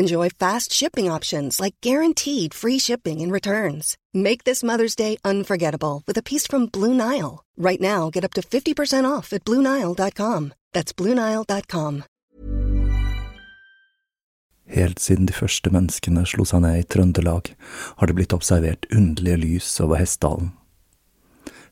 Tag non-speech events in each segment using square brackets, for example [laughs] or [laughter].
Enjoy fast shipping options like guaranteed free shipping and returns. Make this Mother's Day unforgettable with a piece from Blue Nile. Right now, get up to 50% off at BlueNile.com. That's BlueNile.com. Helt siden de første menneskene slo seg ned i Trøndelag, har det blitt observert underlige lys over Hessdalen.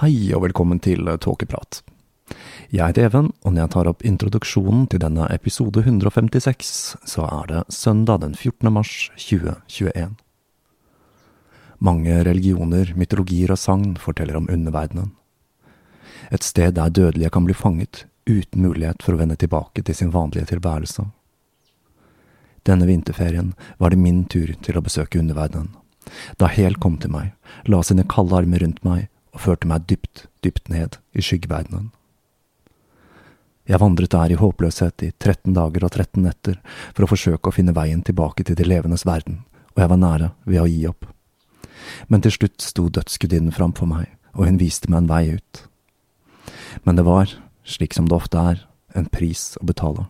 Hei og velkommen til Tåkeprat. Jeg heter Even, og når jeg tar opp introduksjonen til denne episode 156, så er det søndag den 14. mars 2021. Mange religioner, mytologier og sagn forteller om underverdenen. Et sted der dødelige kan bli fanget uten mulighet for å vende tilbake til sin vanlige tilværelse. Denne vinterferien var det min tur til å besøke underverdenen. Da Hel kom til meg, la sine kalde armer rundt meg og førte meg dypt, dypt ned i skyggeverdenen. Jeg vandret der i håpløshet i 13 dager og 13 netter for å forsøke å finne veien tilbake til de levendes verden, og jeg var nære ved å gi opp. Men til slutt sto dødsgudinnen framfor meg, og hun viste meg en vei ut. Men det var, slik som det ofte er, en pris å betale.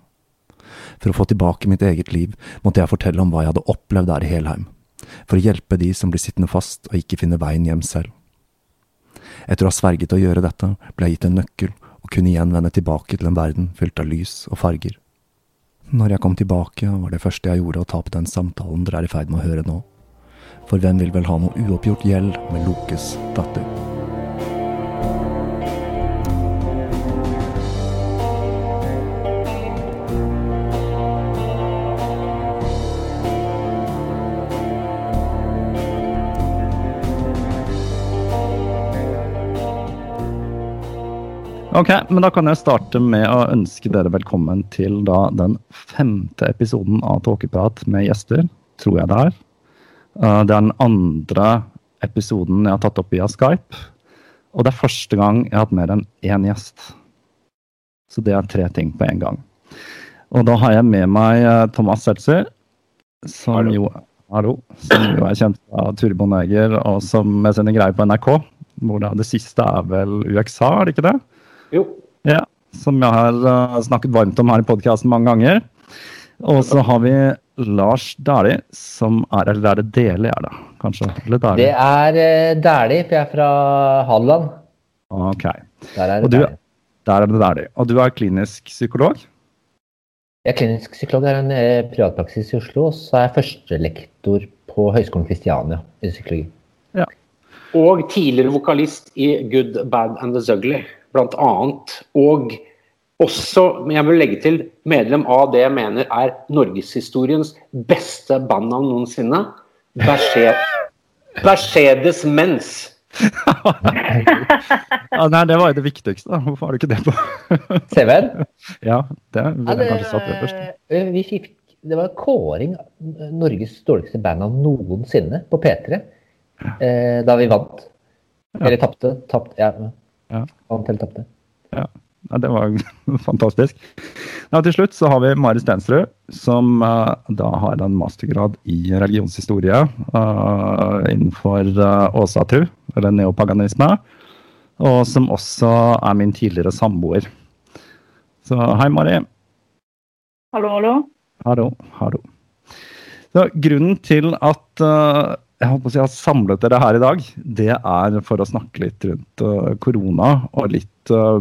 For å få tilbake mitt eget liv måtte jeg fortelle om hva jeg hadde opplevd der i Helheim, for å hjelpe de som blir sittende fast og ikke finner veien hjem selv. Etter å ha sverget å gjøre dette, ble jeg gitt en nøkkel og kunne igjen vende tilbake til en verden fylt av lys og farger. Når jeg kom tilbake, var det første jeg gjorde å ta på den samtalen dere er i ferd med å høre nå. For hvem vil vel ha noe uoppgjort gjeld med Lokes datter? Ok, men da kan jeg starte med å ønske dere velkommen til da den femte episoden av Tåkeprat med gjester, tror jeg det er. Det er den andre episoden jeg har tatt opp via Skype. Og det er første gang jeg har hatt mer enn én gjest. Så det er tre ting på en gang. Og da har jeg med meg uh, Thomas Seltzer, som hallo. jo Hallo. Som jo er kjent fra Turbo Neger, og som med sine greier på NRK. Hvor det, det siste er vel UXA, er det ikke det? Jo. Ja, Som jeg har uh, snakket varmt om her i podkasten mange ganger. Og så har vi Lars Dæhlie, som er Eller er det Deli, er det kanskje? Eller Dæhlie? Det er uh, Dæhlie, for jeg er fra Hadeland. Ok. Der er og du, Der er det Dæhlie. Og du er klinisk psykolog? Jeg er klinisk psykolog. Jeg har en eh, privatpraksis i Oslo. Og så er jeg førstelektor på Høgskolen Kristiania i psykologi. Ja. Og tidligere vokalist i Good, Bad and The Zugly, blant annet. Og også, men jeg vil legge til, medlem av det jeg mener er norgeshistoriens beste bandnavn noensinne. Mercedes Mens. [laughs] ja, nei, det var jo det viktigste. da. Hvorfor har du ikke det på [laughs] CV-en? ja, det ville jeg kanskje satt det først. vi fikk, det var kåring av Norges dårligste bandnavn noensinne på P3 eh, da vi vant. Ja. Eller tapte. Tapt, ja. Ja. Vant eller tapte. Ja. ja. det var [laughs] fantastisk. Ja, til slutt så har vi Mari Stensrud, som uh, da har en mastergrad i religionshistorie uh, innenfor uh, åsatru, eller neopaganisme. Og som også er min tidligere samboer. Så hei, Mari. Hallo, hallo. Hallo, hallo. Så, grunnen til at uh, jeg håper si, har samlet dere her i dag, det er for å snakke litt rundt uh, korona og litt, uh,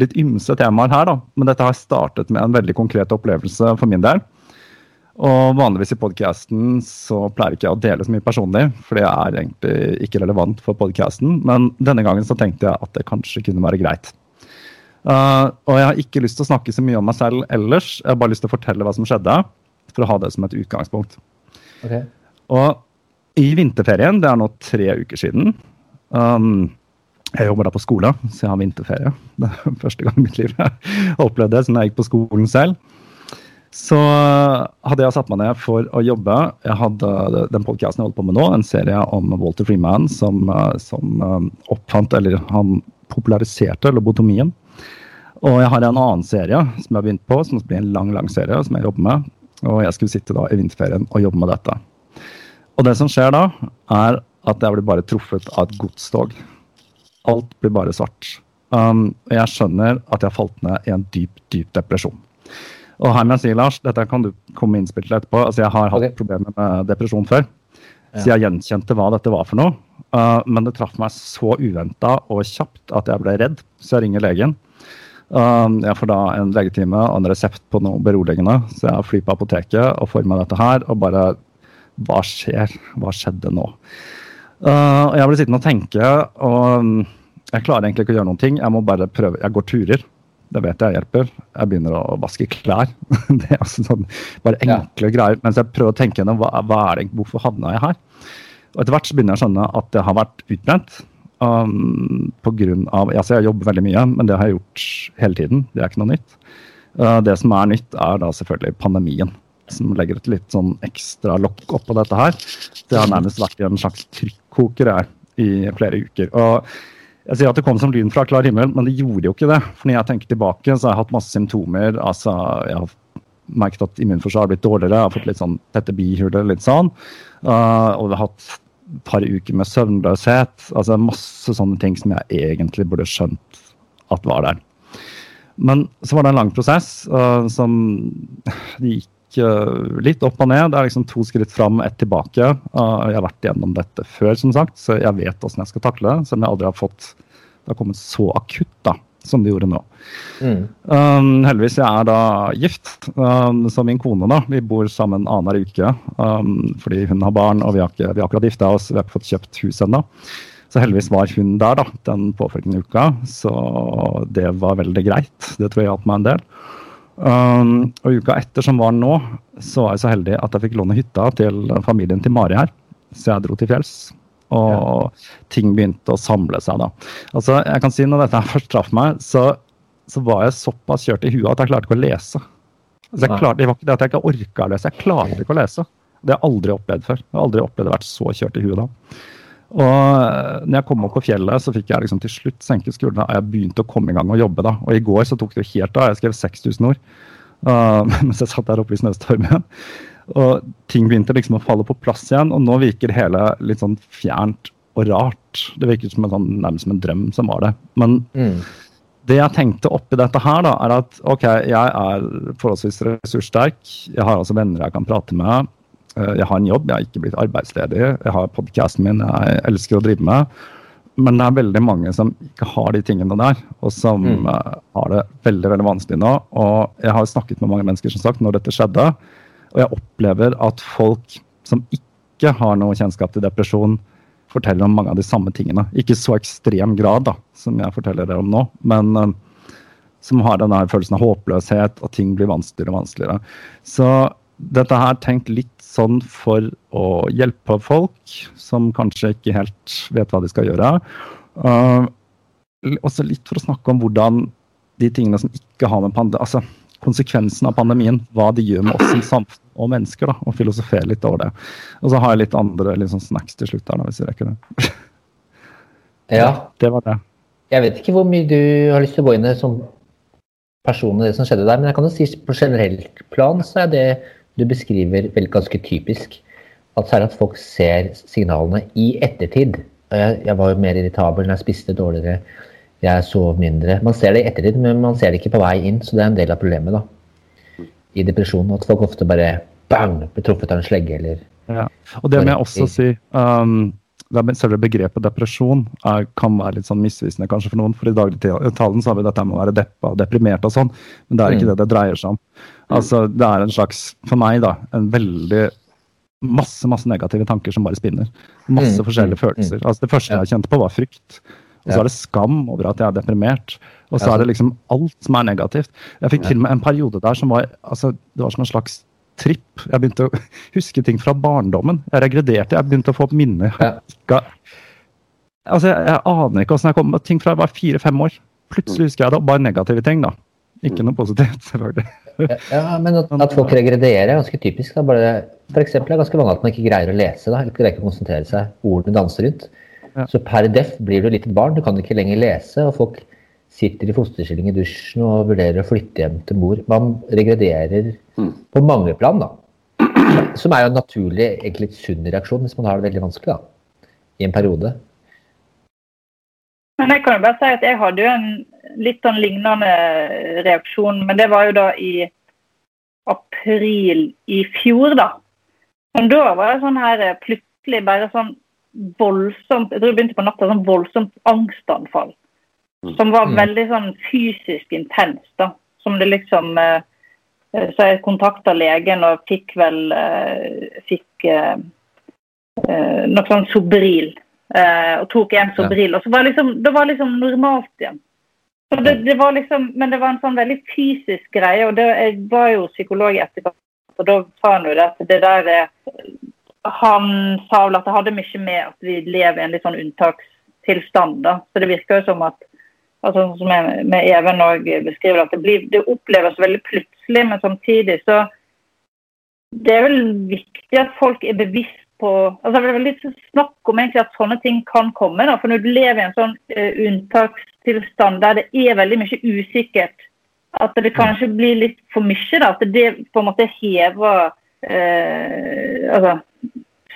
litt ymse temaer her. da. Men dette har startet med en veldig konkret opplevelse for min del. Og vanligvis i podkasten så pleier ikke jeg å dele så mye personlig, for det er egentlig ikke relevant for podkasten. Men denne gangen så tenkte jeg at det kanskje kunne være greit. Uh, og jeg har ikke lyst til å snakke så mye om meg selv ellers. Jeg har bare lyst til å fortelle hva som skjedde, for å ha det som et utgangspunkt. Okay. Og i vinterferien, det er nå tre uker siden um, Jeg jobber da på skole, så jeg har vinterferie. Det er [laughs] første gang i mitt liv jeg opplevde det, siden jeg gikk på skolen selv. Så hadde jeg satt meg ned for å jobbe. Jeg hadde den podkasten jeg holdt på med nå, en serie om Walter Freeman som, som um, oppfant, eller han populariserte lobotomien. Og jeg har en annen serie som jeg har begynt på, som blir en lang lang serie, som jeg jobber med. Og jeg skulle sitte da i vinterferien og jobbe med dette. Og det som skjer da, er at jeg blir bare truffet av et godstog. Alt blir bare svart. Um, jeg skjønner at jeg falt ned i en dyp, dyp depresjon. Og her må jeg si, Lars, dette kan du komme med innspill til etterpå. Altså, jeg har hatt okay. problemer med depresjon før. Ja. Så jeg gjenkjente hva dette var for noe. Uh, men det traff meg så uventa og kjapt at jeg ble redd, så jeg ringer legen. Um, jeg får da en legetime og en resept på noe beroligende, så jeg flyr på apoteket og får med dette her. og bare hva skjer? Hva skjedde nå? Uh, jeg ble sittende og tenke, og mm, jeg klarer egentlig ikke å gjøre noen ting. Jeg må bare prøve. Jeg går turer. Det vet jeg hjelper. Jeg begynner å vaske klær. [laughs] det er altså sånn, Bare enkle ja. greier. Mens jeg prøver å tenke gjennom hva, hva er det, hvorfor havna jeg her. Og Etter hvert så begynner jeg å skjønne at det har vært utbrent. Um, på grunn av, altså Jeg jobber veldig mye, men det har jeg gjort hele tiden. Det er ikke noe nytt. Uh, det som er nytt, er da selvfølgelig pandemien som legger et litt sånn ekstra lokk oppå dette her. Det har nærmest vært i en slags trykkoker her i flere uker. og jeg sier at det kom som lyn fra klar himmel, men det gjorde jo ikke det. For når jeg tenker tilbake, så har jeg hatt masse symptomer. altså Jeg har merket at immunforsvaret har blitt dårligere, jeg har fått litt sånn tette bihuler, litt sånn. Uh, og jeg har hatt et par uker med søvnløshet. altså Masse sånne ting som jeg egentlig burde skjønt at var der. Men så var det en lang prosess uh, som det gikk litt opp og ned. Det er liksom to skritt fram, ett tilbake. Jeg har vært gjennom dette før, som sagt, så jeg vet åssen jeg skal takle det. Selv om jeg aldri har fått det har kommet så akutt da, som det gjorde nå. Mm. Um, heldigvis jeg er da gift, um, så min kone da, vi bor sammen annenhver uke. Um, fordi hun har barn, og vi har, ikke, vi har akkurat gifta oss, vi har ikke fått kjøpt hus ennå. Så heldigvis var hun der da, den påfølgende uka, så det var veldig greit. Det tror jeg hjalp meg en del. Um, og uka etter, som var nå, så var jeg så heldig at jeg fikk låne hytta til familien til Mari her. Så jeg dro til fjells. Og ja. ting begynte å samle seg da. Altså, jeg kan si Når dette først traff meg, så, så, var jeg såpass kjørt i huet at jeg klarte ikke å lese. Altså, jeg klarte, det var ikke det at jeg ikke orka å lese, jeg klarte ikke å lese. Det har jeg aldri opplevd før. Jeg har aldri opplevd å vært så kjørt i huet da. Og eh, når jeg kom opp på fjellet, så fikk jeg liksom til slutt senket skuldrene. Og jeg begynte å komme i gang og jobbe da. Og i går så tok det jo helt av. Jeg skrev 6000 ord uh, [laughs] mens jeg satt der oppe i snøstormen. Og ting begynte liksom å falle på plass igjen, og nå virker hele litt sånn fjernt og rart. Det virker som en sånn, nærmest som en drøm som var det. Men mm. det jeg tenkte oppi dette her, da, er at OK, jeg er forholdsvis ressurssterk. Jeg har altså venner jeg kan prate med. Eh, jeg har en jobb, jeg har ikke blitt arbeidsledig. Jeg har podkasten min jeg elsker å drive med. men det er veldig mange som ikke har de tingene der, og som mm. uh, har det veldig veldig vanskelig nå. Og jeg har snakket med mange mennesker som sagt når dette skjedde, og jeg opplever at folk som ikke har noe kjennskap til depresjon, forteller om mange av de samme tingene. Ikke så ekstrem grad da, som jeg forteller det om nå, men uh, som har denne følelsen av håpløshet, og ting blir vanskeligere og vanskeligere. Så dette her tenkt litt sånn for å hjelpe folk som kanskje ikke helt vet hva de skal gjøre. Uh, også litt for å snakke om hvordan de tingene som ikke har med pandemi, altså konsekvensen av pandemien, hva de gjør med oss som samfunn og mennesker, da, og filosofere litt over det. Og så har jeg litt andre sånn snacks til slutt her, hvis vi rekker det. ja. Det var det. Jeg vet ikke hvor mye du har lyst til å gå inn i som person i det som skjedde der, men jeg kan jo si på generelt plan så er det du beskriver vel ganske typisk. At særlig at folk ser signalene i ettertid. Jeg, jeg var jo mer irritabel jeg spiste dårligere, jeg sov mindre. Man ser det i ettertid, men man ser det ikke på vei inn. Så det er en del av problemet da. i depresjon. At folk ofte bare bang, blir truffet av en slegge eller ja. Og det må jeg også si. Um, selve begrepet depresjon er, kan være litt sånn misvisende kanskje for noen. For i dagligtalen så har vi dette med å være deppa og deprimert og sånn, men det er ikke mm. det det dreier seg om. Altså, Det er en slags, for meg, da, en veldig masse masse negative tanker som bare spinner. Masse mm. forskjellige mm. følelser. Altså Det første jeg kjente på, var frykt. Og så er det skam over at jeg er deprimert. Og så er det liksom alt som er negativt. Jeg fikk til og med en periode der som var altså, det var som en slags tripp. Jeg begynte å [laughs] huske ting fra barndommen. Jeg regrederte. Jeg begynte å få opp minner. Jeg, Altså, jeg, jeg, aner ikke åssen jeg kom med ting fra jeg var fire-fem år. Plutselig husker jeg det. og Bare negative ting, da. Ikke noe positivt, selvfølgelig. Ja, men at, at folk regrederer er ganske typisk. Da. Bare, for eksempel, er det ganske vanlig at man ikke greier å lese. Da, eller ikke greier å konsentrere seg. Ordene danser rundt. Ja. Så per def blir du litt lite barn. Du kan ikke lenger lese. og folk sitter i fosterstilling i dusjen og vurderer å flytte hjem til mor. Man regrederer mm. på mange plan, da. Som er jo en naturlig, egentlig sunn reaksjon hvis man har det veldig vanskelig da, i en periode. Men jeg kan jo bare si at jeg hadde jo en litt sånn lignende reaksjon, men det var jo da i april i fjor, da. Men da var det sånn her plutselig bare sånn voldsomt Jeg tror jeg begynte på natta sånn voldsomt angstanfall. Mm. Som var mm. veldig sånn fysisk intenst. da. Som det liksom eh, Så jeg kontakta legen og fikk vel eh, Fikk eh, noe sånn Sobril. Og tok en Sobril. Og så var liksom, det var liksom normalt igjen. Så det, det, var liksom, men det var en sånn veldig fysisk greie. og det, Jeg var jo psykolog etterpå, og da sa han jo det at det der Han sa vel at det hadde mye med at vi lever i en litt sånn unntakstilstand. da, Så det virker jo som at altså som jeg, med Even òg beskriver, at det, blir, det oppleves veldig plutselig, men samtidig så Det er vel viktig at folk er bevisst på altså Det er litt snakk om egentlig at sånne ting kan komme. Da, for når du lever i en sånn uh, unntakstilstand der det er veldig mye usikkert, at det kanskje blir litt for mye. Da, at det på en måte hever uh, altså,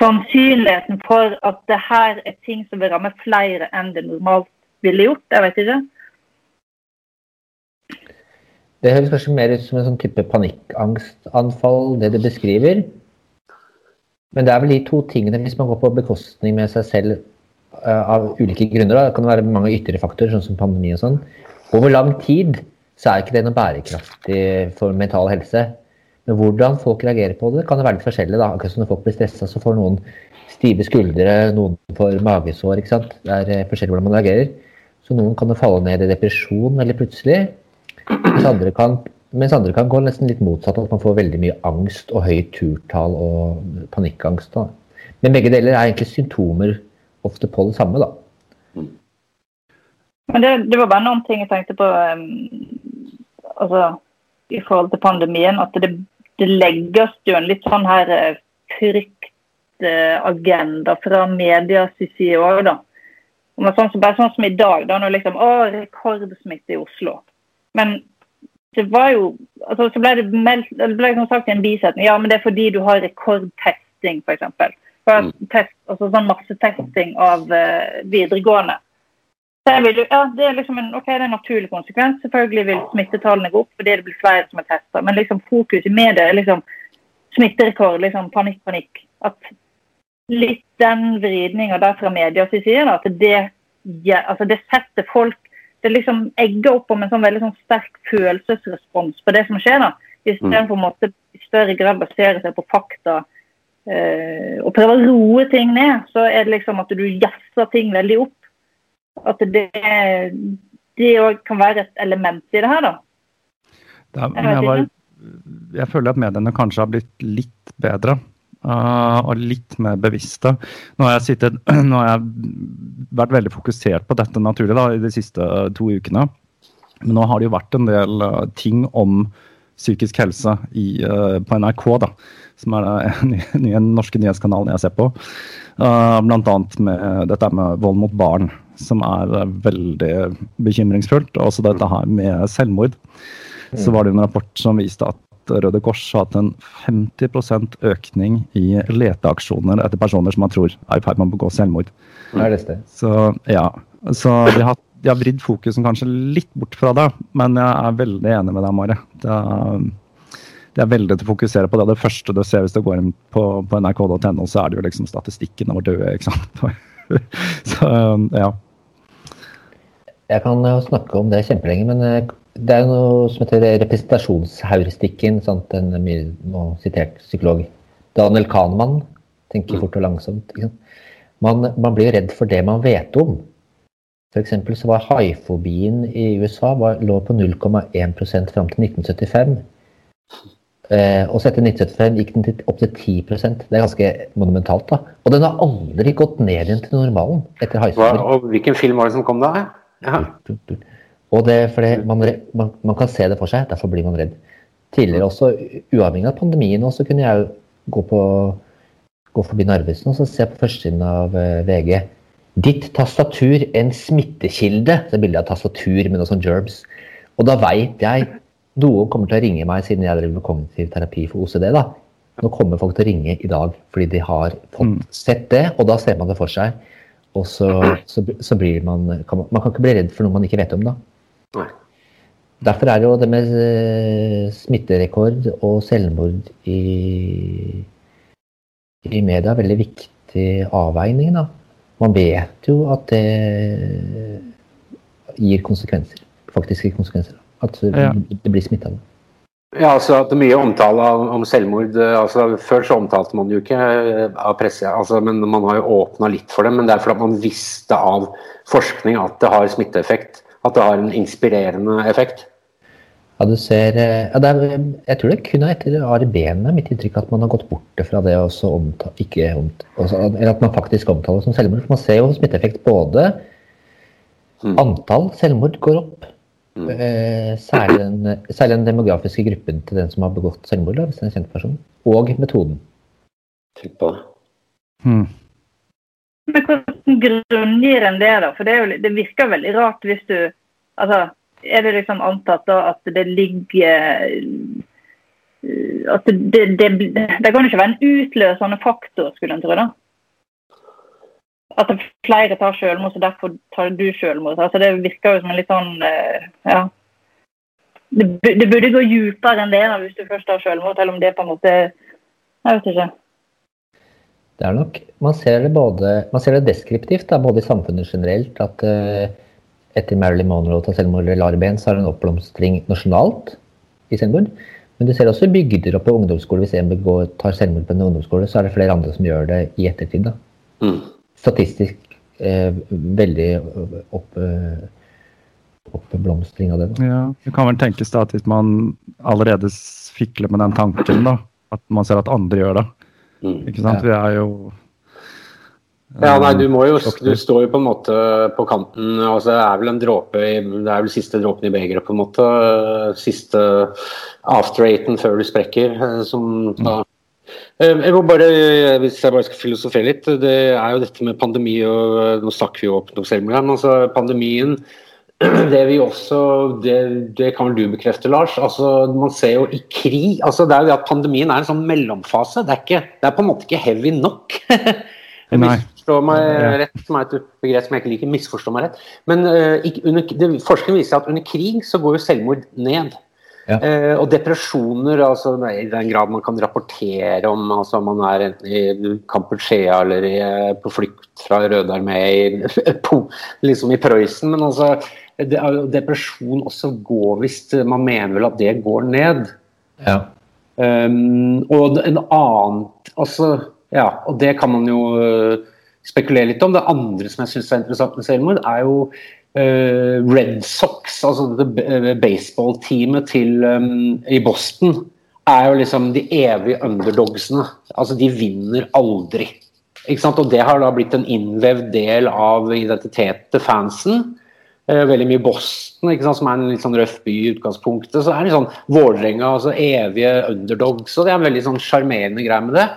sannsynligheten for at det her er ting som vil ramme flere enn det normalt ville gjort. Jeg vet ikke. Det høres kanskje mer ut som en sånn type panikkangstanfall, det du beskriver. Men det er vel de to tingene, hvis man går på bekostning med seg selv uh, av ulike grunner, da. det kan være mange ytre faktorer, sånn som pandemi og sånn. Over lang tid så er ikke det noe bærekraftig for mental helse. Men hvordan folk reagerer på det, kan det være litt forskjellig. da. Akkurat som når folk blir stressa, så får noen stive skuldre, noen får magesår. ikke sant? Det er uh, forskjellig hvordan man reagerer. Så noen kan jo falle ned i depresjon veldig plutselig. Mens andre, kan, mens andre kan gå nesten litt motsatt, at man får veldig mye angst og høyt turtall og panikkangst. Da. Men begge deler er egentlig symptomer ofte på det samme, da. Men det, det var bare noen ting jeg tenkte på um, altså, i forhold til pandemien. At det, det legges jo en litt sånn her eh, fryktagenda fra medias side òg, da. Sånn, bare sånn som i dag, da når liksom Å, rekordsmitte i Oslo. Men det var jo altså, Så ble det, meldt, det ble sagt i en bisetning ja, men det er fordi du har rekordtesting, f.eks. Mm. Test, altså sånn massetesting av uh, videregående. Vil, ja, Det er liksom en, ok, det er en naturlig konsekvens. Selvfølgelig vil smittetallene gå opp fordi det blir flere som er testa. Men liksom fokus i media er liksom smitterekord, liksom panikk, panikk. At litt den vridninga der fra medias side, at det ja, altså det setter folk Det liksom egger opp om en sånn veldig sånn sterk følelsesrespons på det som skjer. da, Istedenfor mm. å i større grad basere seg på fakta eh, og prøve å roe ting ned, så er det liksom at du jazzer ting veldig opp. At det òg kan være et element i det her, da. Er, jeg, var, jeg føler at mediene kanskje har blitt litt bedre og litt mer bevisste. Nå har, jeg sittet, [clears throat] nå har jeg vært veldig fokusert på dette naturlig da, i de siste uh, to ukene. Men nå har det jo vært en del uh, ting om psykisk helse i, på NRK, da, som er [laughs] den norske nyhetskanalen jeg ser på. Uh, annet med dette med vold mot barn, som er veldig bekymringsfullt. Og også dette her med selvmord. Så var det en rapport som viste at Røde Kors har hatt en 50% økning i leteaksjoner etter personer som man tror er i ferd med å begå selvmord. Nei, det sted? Så ja, så de har, de har vridd fokusen kanskje litt bort fra det, men jeg er veldig enig med deg, Mari. Det er, det er veldig til å fokusere på det. Det første du ser hvis du går inn på, på nrk.no, så er det jo liksom statistikken over døde. ikke sant? [laughs] så ja. Jeg kan snakke om det kjempelenge, men eh, det er noe som heter representasjonsheuristikken. En nå sitert psykolog. Daniel Kahneman tenker fort og langsomt. Man, man, blir redd for det man vet om. F.eks. så var haifobien i USA var, lå på 0,1% fram til 1975. Eh, og så etter 1975 gikk den til, opp til 10% Det er ganske monumentalt. da. Og den har aldri gått ned igjen til normalen etter. Og hvilken film var det som kom da? Ja. Og det, fordi man, man, man, kan se det for seg, derfor blir man redd. Tidligere også, uavhengig av pandemien, også kunne jeg gå, på, gå forbi Narvesen og se på førstesiden av eh, VG. Ditt tastatur en smittekilde. Det er bilde av tastatur med noen sånne gerbs. Og da veit jeg Noen kommer til å ringe meg siden jeg driver med kognitiv terapi for OCD. da. Nå kommer folk til å ringe i dag fordi de har fått mm. sett det, og da ser man det for seg. Og så, [clears throat] så, så blir man kan man, man kan ikke bli redd for noe man ikke vet om, da. Nei. Derfor er det jo det med eh, smitterekord og selvmord i, i media veldig viktig avveining. Da. Man vet jo at det gir konsekvenser. Faktiske konsekvenser. At det blir smitta. Ja, altså at det er Mye omtale om selvmord. Eh, altså Før så omtalte man jo ikke eh, av presse, altså, men man har jo åpna litt for det. Men det er fordi man visste av forskning at det har smitteeffekt at det har en inspirerende effekt? Ja, du ser eh, ja, er, Jeg tror det kun er etter Ari Behn mitt inntrykk at man har gått bort fra det å ikke omtale, eller at man faktisk omtaler det som selvmord. For man ser jo smitteeffekt både mm. Antall selvmord går opp. Mm. Eh, særlig, den, særlig, den, demografiske gruppen til den som har begått selvmord, da, hvis det er en kjent person. Og metoden. Tenk på det. Mm. Men hvordan grunngir en det, da? For det, jo, det, virker veldig rart hvis du Altså, er det liksom antatt da at det ligger At det, det, det kan jo ikke være en utløsende faktor, skulle en tro, da? At flere tar selvmord, så derfor tar du selvmord. Altså, det virker jo som en litt sånn eh, Ja. Det burde gå dypere enn det da, hvis du først tar selvmord, selv om det på en måte Jeg vet ikke. Det er nok, Man ser det, både, man ser det deskriptivt, da, både i samfunnet generelt. At uh, etter Marilyn Monroe tar selvmord eller Larben, så er det en oppblomstring nasjonalt i selvmord. Men du ser også bygder oppe på ungdomsskole. Hvis en begår, tar selvmord på en ungdomsskole, så er det flere andre som gjør det i ettertid. da. Mm. Statistisk uh, veldig opp, uh, oppblomstring av det. Da. Ja, Det kan vel tenkes da at hvis man allerede fikler med den tanken, da, at man ser at andre gjør det, Mm. Ikke sant? Vi er jo ja, nei, du må jo Du står jo på en måte på kanten. altså Det er vel en dråpe i, Det er vel siste dråpen i begeret, på en måte. Siste after-eighten før du sprekker. Eh, som da eh, jeg må bare, Hvis jeg bare skal filosofere litt, det er jo dette med pandemi og Nå snakker vi jo opp noe selv, men altså pandemien [clears throat] det vi også det, det, kan vel du bekrefte, Lars. altså Man ser jo i krig altså det er jo det at Pandemien er en sånn mellomfase. Det er, ikke, det er på en måte ikke heavy nok. [laughs] misforstå meg rett, som er et begrep som jeg ikke liker. misforstå meg rett. Men uh, under, det, forskning viser at under krig så går jo selvmord ned. Ja. Uh, og depresjoner, altså i den grad man kan rapportere om altså man er enten i Kampuchea eller i, eh, på flukt fra Røde Armé [laughs] liksom i Prøysen. Men altså, depresjon også går hvis man mener vel at det går ned. Ja. Um, og en annen altså, ja, og det kan man jo uh, spekulere litt om. Det andre som jeg syns er interessant med selvmord, er jo uh, Red Sox, altså det baseballteamet um, i Boston, er jo liksom de evige underdogsene. Altså, de vinner aldri. Ikke sant? Og det har da blitt en innvevd del av identiteten til fansen. Uh, veldig mye Boston, sant? som er en litt sånn røff by i utgangspunktet. Så er det sånn Vålerenga, altså evige underdogs. Og det er en veldig sånn sjarmerende greie med det.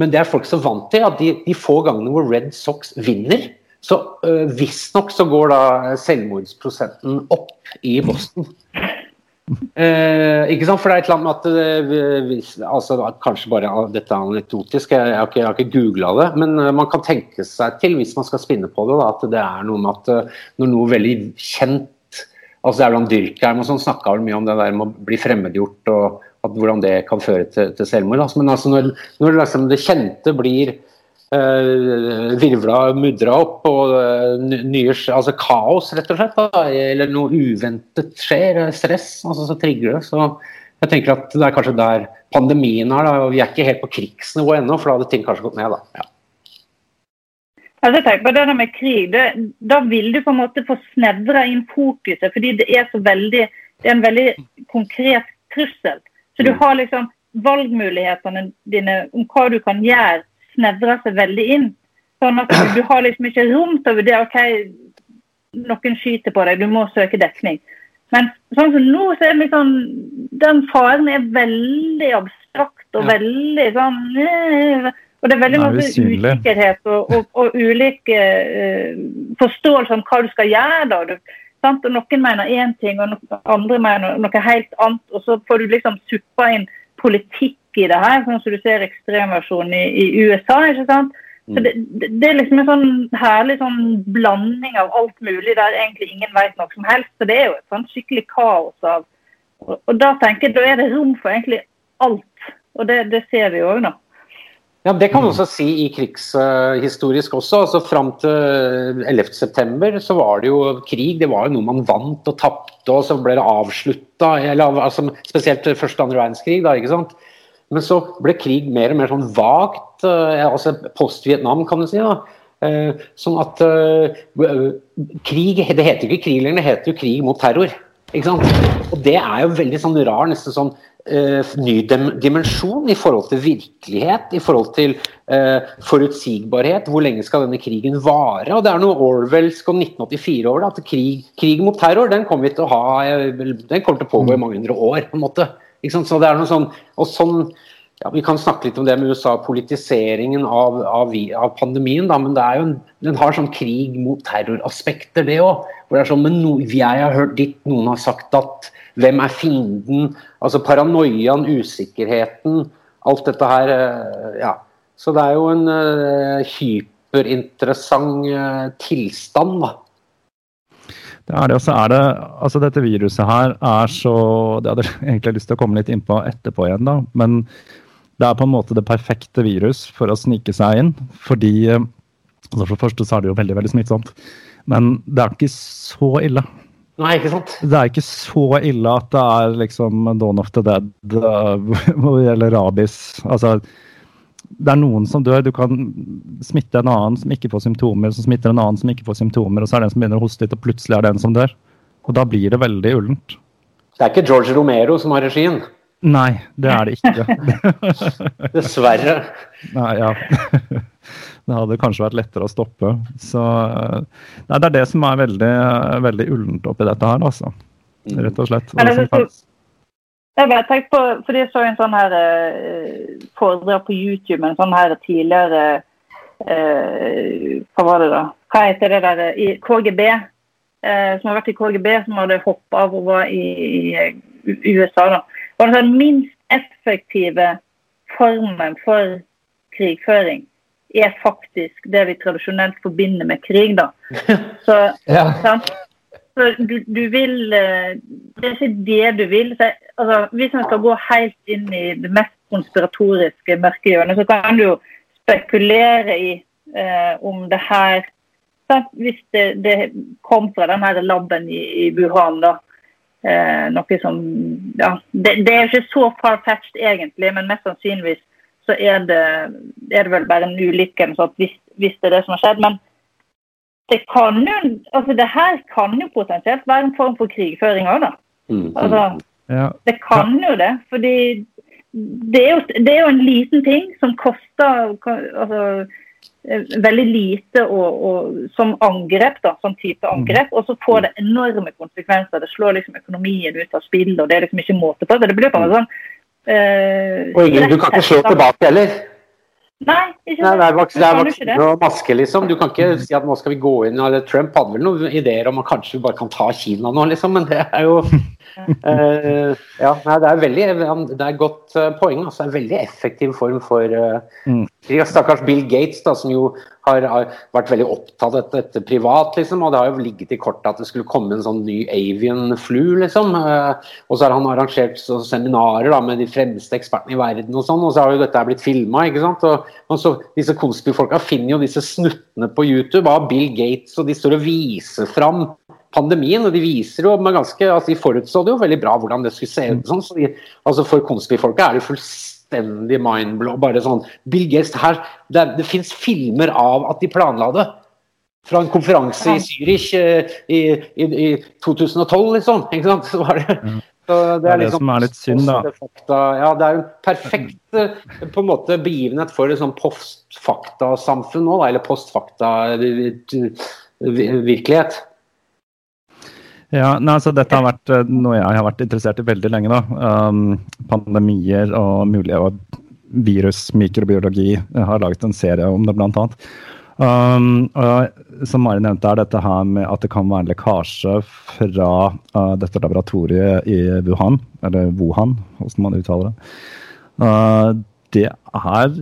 Men det er folk så vant til at de, de få gangene hvor Red Sox vinner, så uh, visstnok så går da selvmordsprosenten opp i Boston. Uh, ikke sant? For det er et eller annet med at uh, altså, Kanskje bare dette er anekdotisk, jeg, jeg, har ikke, ikke googla det. Men uh, man kan tenke seg til, hvis man skal spinne på det, da, at det er noe med at når noe veldig kjent altså Erland Dyrkheim og sånn snakka mye om det der med å bli fremmedgjort og at, hvordan det kan føre til, til selvmord. Altså, men altså når, når liksom det kjente blir uh, virvla, mudra opp, og uh, nye, altså kaos, rett og slett, da, eller noe uventet skjer, stress, altså, så trigger det. Så jeg tenker at det er kanskje der pandemien er. Da, og Vi er ikke helt på krigsnivå ennå, for da hadde ting kanskje gått ned. da. Ja. Altså, tenk på det der med krig, det, Da vil du på en måte få snevra inn fokuset, fordi det er så veldig, det er en veldig konkret trussel. Så du mm. har liksom valgmulighetene dine om hva du kan gjøre, snevrer seg veldig inn. Sånn at du, har liksom ikke rom til å vurdere OK, noen skyter på deg, du må søke dekning. Men sånn som nå, så er det liksom Den faren er veldig abstrakt og ja. veldig sånn Og det er veldig mye usikkerhet og, og, og ulike uh, forståelser om hva du skal gjøre. da. Du, sant? Og Noen mener én ting, og noen andre mener noe helt annet. Og så får du liksom suppa inn politikk i det her, sånn som du ser ekstremversjonen i, i USA. ikke sant? Så mm. det, det, er liksom en sånn herlig sånn blanding av alt mulig der egentlig ingen vet noe som helst. Så det er jo et sånn skikkelig kaos av Og, og da tenker jeg, da er det rom for egentlig alt. Og det, det ser vi òg nå. Ja, Det kan man også si i krigshistorisk også. altså Fram til 11.9 så var det jo krig. Det var jo noe man vant og tapte, og så ble det avslutta. Altså, spesielt første og andre verdenskrig. da, ikke sant? Men så ble krig mer og mer sånn vagt. Eh, altså Post-Vietnam, kan du si. da. Eh, sånn at uh, krig Det heter jo ikke krig lenger, det heter jo krig mot terror. Ikke sant? Og det er jo veldig sånn rar, nesten sånn uh, ny dimensjon i forhold til virkelighet, i forhold til uh, forutsigbarhet. Hvor lenge skal denne krigen vare? Og det er noe Orwellsk og 1984 over det. At krig, krig mot terror, den kommer ha Den kommer til å pågå i mange hundre år, på en måte. Så det er noe sånn, og sånn ja, Vi kan snakke litt om det med USA, politiseringen av, av, av pandemien, da, men en, den har sånn krig mot terroraspekter, det òg. Sånn, men no, jeg har hørt ditt, noen har sagt at. Hvem er fienden? Altså paranoiaen, usikkerheten. Alt dette her. Eh, ja. Så det er jo en uh, hyperinteressant uh, tilstand, da. Det er det, og så er det Altså, dette viruset her er så Det hadde jeg egentlig lyst til å komme litt innpå etterpå igjen, da. Men det er på en måte det perfekte virus for å snike seg inn. Fordi altså For det første så er det jo veldig, veldig smittsomt. Men det er ikke så ille. Nei, ikke sant? Det er ikke så ille at det er liksom Dawn of the Dead [laughs] det gjelder rabies. Altså, det er noen som dør. Du kan smitte en annen som ikke får symptomer, som smitter en annen som ikke får symptomer, og så er det en som begynner å hoste litt, og plutselig er det en som dør. Og da blir det veldig ullent. Det er ikke George Romero som har regien? Nei, det er det ikke. [laughs] [laughs] Dessverre. Nei, ja. [laughs] Det hadde kanskje vært lettere å stoppe. Så nei, det er det som er veldig, veldig ullent oppi dette her, altså. Rett og slett. Jeg bare tenkte på, fordi jeg så en sånn her eh, foredrag på YouTube en sånn her tidligere eh, Hva var det, da? Hva heter det der i KGB? Eh, som har vært i KGB, som hadde hoppa av og var i, i USA. da. Og den sånn minst effektive formen for krigføring er faktisk det vi tradisjonelt forbinder med krig. da. [laughs] Så, ja. Så du, du vil eh, Det er ikke det du vil. Så, altså, hvis man skal gå helt inn i det mest konspiratoriske mørke hjørnet, så kan du jo spekulere i eh, om det her? Hvis det, det, kom fra den her laben i, i Wuhan, da. Eh, noe som Ja, det, det er ikke så far-fetched egentlig, men mest sannsynligvis så er det, er det vel bare en ulykke hvis, hvis det er det som har skjedd. Men det kan jo altså det her kan jo potensielt være en form for krigføring òg, da. Mm. Altså, ja. Det kan jo det. Fordi det er, jo, det er jo en liten ting som koster altså, eh, veldig lite og, og, som angrep, da, som type mm. angrep. Og så får det enorme konsekvenser. Det slår liksom økonomien ut av spill, og det er liksom ikke måte på. Det blir bare sånn Uh, og Ingrid, du kan ikke slå tilbake heller? Nei, ikke Nei, det er, vaks, det er vaksine og maske, liksom. Du kan ikke si at nå skal vi gå inn eller Trump hadde vel noen ideer om at kanskje vi bare kan ta Kina nå, liksom. Men det er jo uh, Ja, nei, det er veldig Det er godt uh, poeng. Altså, en veldig effektiv form for uh, mm. Stakkars Bill Gates, da, som jo har, har vært veldig opptatt av dette privat, liksom. Og det har jo ligget i kortet at det skulle komme en sånn ny avian flu, liksom. og så har han arrangert seminarer da, med de fremste ekspertene i verden og sånn, og så har jo dette blitt filma, ikke sant. Og, og så disse konspirfolka finner jo disse snuttene på YouTube av Bill Gates, og de står og viser fram pandemien. og De viser jo med ganske, altså de forutså det jo veldig bra hvordan det skulle se ut. sånn, så de, altså For konspirfolket er det fullstendig mindblow. bare sånn, Bill Gates, her, Det, det fins filmer av at de planla det. Fra en konferanse i Zürich eh, i, i, i, 2012, liksom. ikke sant, så var det mm. Så det, er det er det liksom, som er litt synd, da. Fakta, ja, det er jo en perfekt eh, på en måte begivenhet for et sånn postfaktasamfunn nå, da, eller postfakta-virkelighet. Ja, nei, altså Dette har vært eh, noe jeg har vært interessert i veldig lenge. da. Um, pandemier og mulige virus, mikrobiologi. Jeg har laget en serie om det, blant annet. Um, og som Mari nevnte, er dette her med at det kan være lekkasje fra uh, dette laboratoriet i Wuhan, eller Wuhan, hvordan man uttaler det. Uh, det er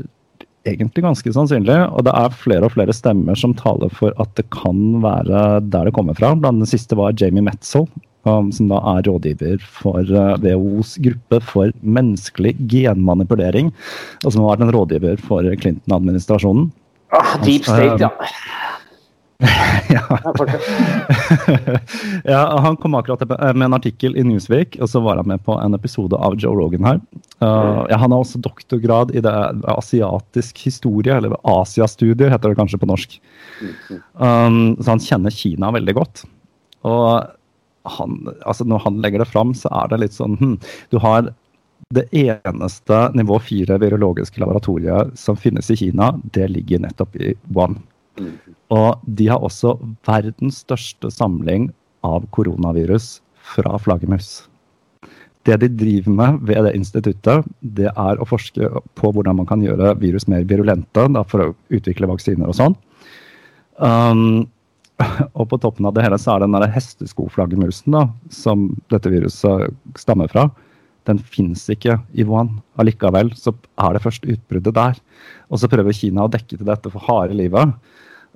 egentlig ganske sannsynlig. Og det er flere og flere stemmer som taler for at det kan være der det kommer fra. Blant den siste var Jamie Metzel, um, som da er rådgiver for WHOs uh, gruppe for menneskelig genmanipulering. Og som har vært en rådgiver for Clinton-administrasjonen. Ah, deep state, ja. [laughs] ja. [laughs] ja. Han kom akkurat med en artikkel i Newsweek, og så var han med på en episode av Joe Rogan her. Uh, ja, han har også doktorgrad i det asiatisk historie, eller Asiastudier heter det kanskje på norsk. Um, så han kjenner Kina veldig godt. Og han, altså når han legger det fram, så er det litt sånn hm, Du har det eneste nivå fire virologiske laboratoriet som finnes i Kina, det ligger nettopp i Wuhan. Og de har også verdens største samling av koronavirus fra flaggermus. Det de driver med ved det instituttet, det er å forske på hvordan man kan gjøre virus mer virulente da, for å utvikle vaksiner og sånn. Um, og på toppen av det hele så er den der hesteskoflaggermusen som dette viruset stammer fra, den fins ikke i Wuhan. Allikevel så er det først utbruddet der. Og så prøver Kina å dekke til dette for harde livet.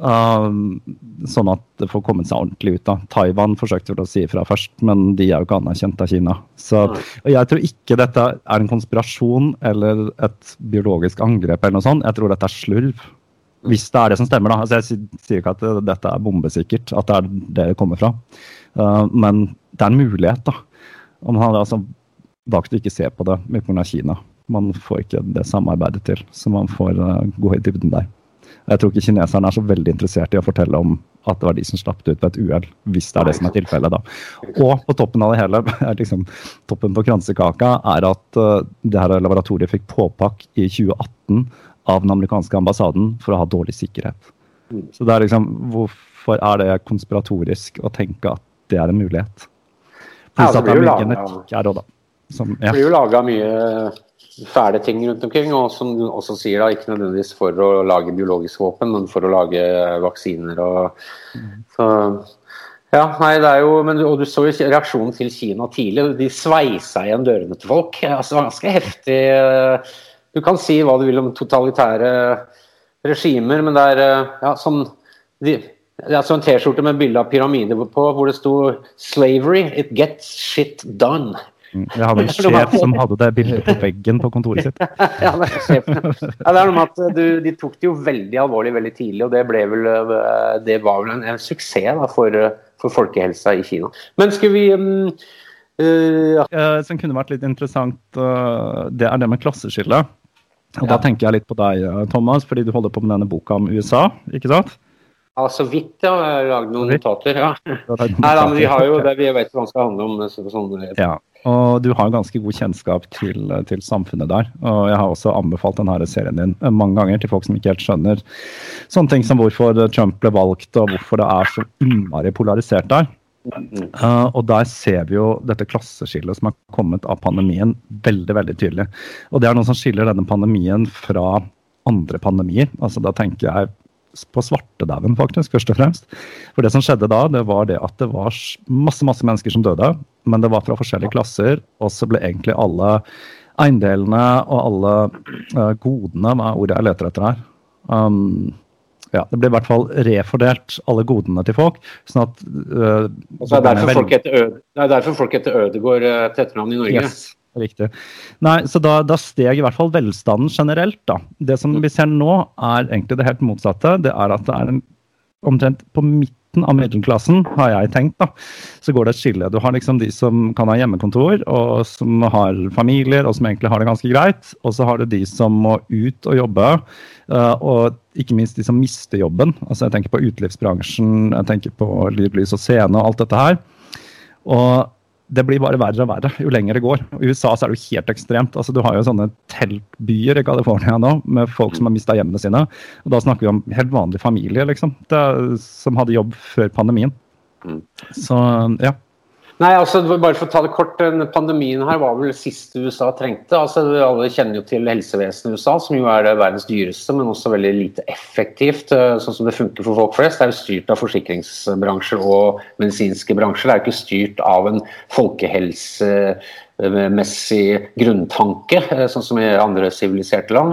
Um, sånn at det får kommet seg ordentlig ut. da. Taiwan forsøkte å si ifra først, men de er jo ikke anerkjent av Kina. Så, og Jeg tror ikke dette er en konspirasjon eller et biologisk angrep, eller noe sånt. Jeg tror dette er slurv. Hvis det er det som stemmer, da. Altså, jeg sier ikke at dette er bombesikkert, at det er det det kommer fra. Uh, men det er en mulighet, da. Om man hadde altså kan du ikke se på det pga. Kina. Man får ikke det samarbeidet til, så man får uh, gå i dybden der. Jeg tror ikke kineserne er så veldig interessert i å fortelle om at det var de som slapp det ut ved et uhell, hvis det er det som er tilfellet. da. Og på toppen av det hele, [laughs] liksom, toppen på kransekaka, er at uh, det her laboratoriet fikk påpakk i 2018 av den amerikanske ambassaden for å ha dårlig sikkerhet. Så det er liksom, Hvorfor er det konspiratorisk å tenke at det er en mulighet? Pluss at det er mye genetikk her òg, da. Som, ja. Det blir jo laga mye fæle ting rundt omkring, og som du også sier, da, ikke nødvendigvis for å lage biologiske våpen, men for å lage vaksiner og så, ja, nei, det er jo, men, og Du så jo reaksjonen til Kina tidlig. De sveisa igjen dørene til folk. altså Ganske heftig. Du kan si hva du vil om totalitære regimer, men det er ja, sånn de, Det er sånn T-skjorte med bilde av pyramider på, hvor det sto 'Slavery, it gets shit done'. Mm. Jeg hadde en [laughs] sjef som hadde det bildet på veggen på kontoret sitt. [laughs] ja, det er, sjefen. ja, det er noe med at du, De tok det jo veldig alvorlig veldig tidlig, og det, ble vel, det var vel en, en suksess da, for, for, folkehelsa i Kina. Men skal vi um, uh, Som kunne vært litt interessant, det er det med klasseskille. Og ja. Da tenker jeg litt på deg, Thomas, fordi du holder på med denne boka om USA, ikke sant? Ja, så vidt. Jeg har lagd noen notater. ja. [laughs] Nei, da, men vi har jo det, vi vet hva det skal handle om. Så, sånn, ja. Og du har ganske god kjennskap til, til, samfunnet der. Og jeg har også anbefalt denne serien din mange ganger til folk som ikke helt skjønner sånne ting som hvorfor Trump ble valgt, og hvorfor det er så innmari polarisert der. Uh, og der ser vi jo dette klasseskillet som er kommet av pandemien, veldig veldig tydelig. Og det er noe som skiller denne pandemien fra andre pandemier. Altså Da tenker jeg på svartedauden, faktisk, først og fremst. For det som skjedde da, det var det at det var masse, masse mennesker som døde. Men det var fra forskjellige klasser, og så ble egentlig alle eiendelene og alle uh, godene, hva er ordet jeg leter etter her? Um, ja, det ble i hvert fall refordelt, alle godene til folk. sånn at uh, det, er derfor folk heter er Ødegård uh, til etternavn i Norge. Yes. Riktig. Nei, så da, da, steg i hvert fall velstanden generelt, da. Det som vi ser nå, er egentlig det helt motsatte. Det er at det er en, omtrent på midten av middelklassen, har jeg tenkt, da, så går det et skille. Du har liksom de som kan ha hjemmekontor, og som har familier, og som egentlig har det ganske greit. Og så har du de som må ut og jobbe, uh, og ikke minst de som mister jobben. Altså jeg tenker på utelivsbransjen, jeg tenker på lyd, lys og scene og alt dette her. Og det blir bare verre og verre jo lenger det går. I USA så er det jo helt ekstremt. Altså, du har jo sånne teltbyer i California nå med folk som har mista hjemmene sine. Og da snakker vi om helt vanlig familie, liksom, det, som hadde jobb før pandemien. Mm. Så ja. Nei, altså bare for å ta det kort, Pandemien her var vel det siste USA trengte. altså Alle kjenner jo til helsevesenet i USA, som jo er verdens dyreste, men også veldig lite effektivt. Eh, sånn som det funker for folk flest. Det er jo styrt av forsikringsbransjer og medisinske bransjer. Det er jo ikke styrt av en folkehelsemessig grunntanke, eh, sånn som i andre siviliserte land.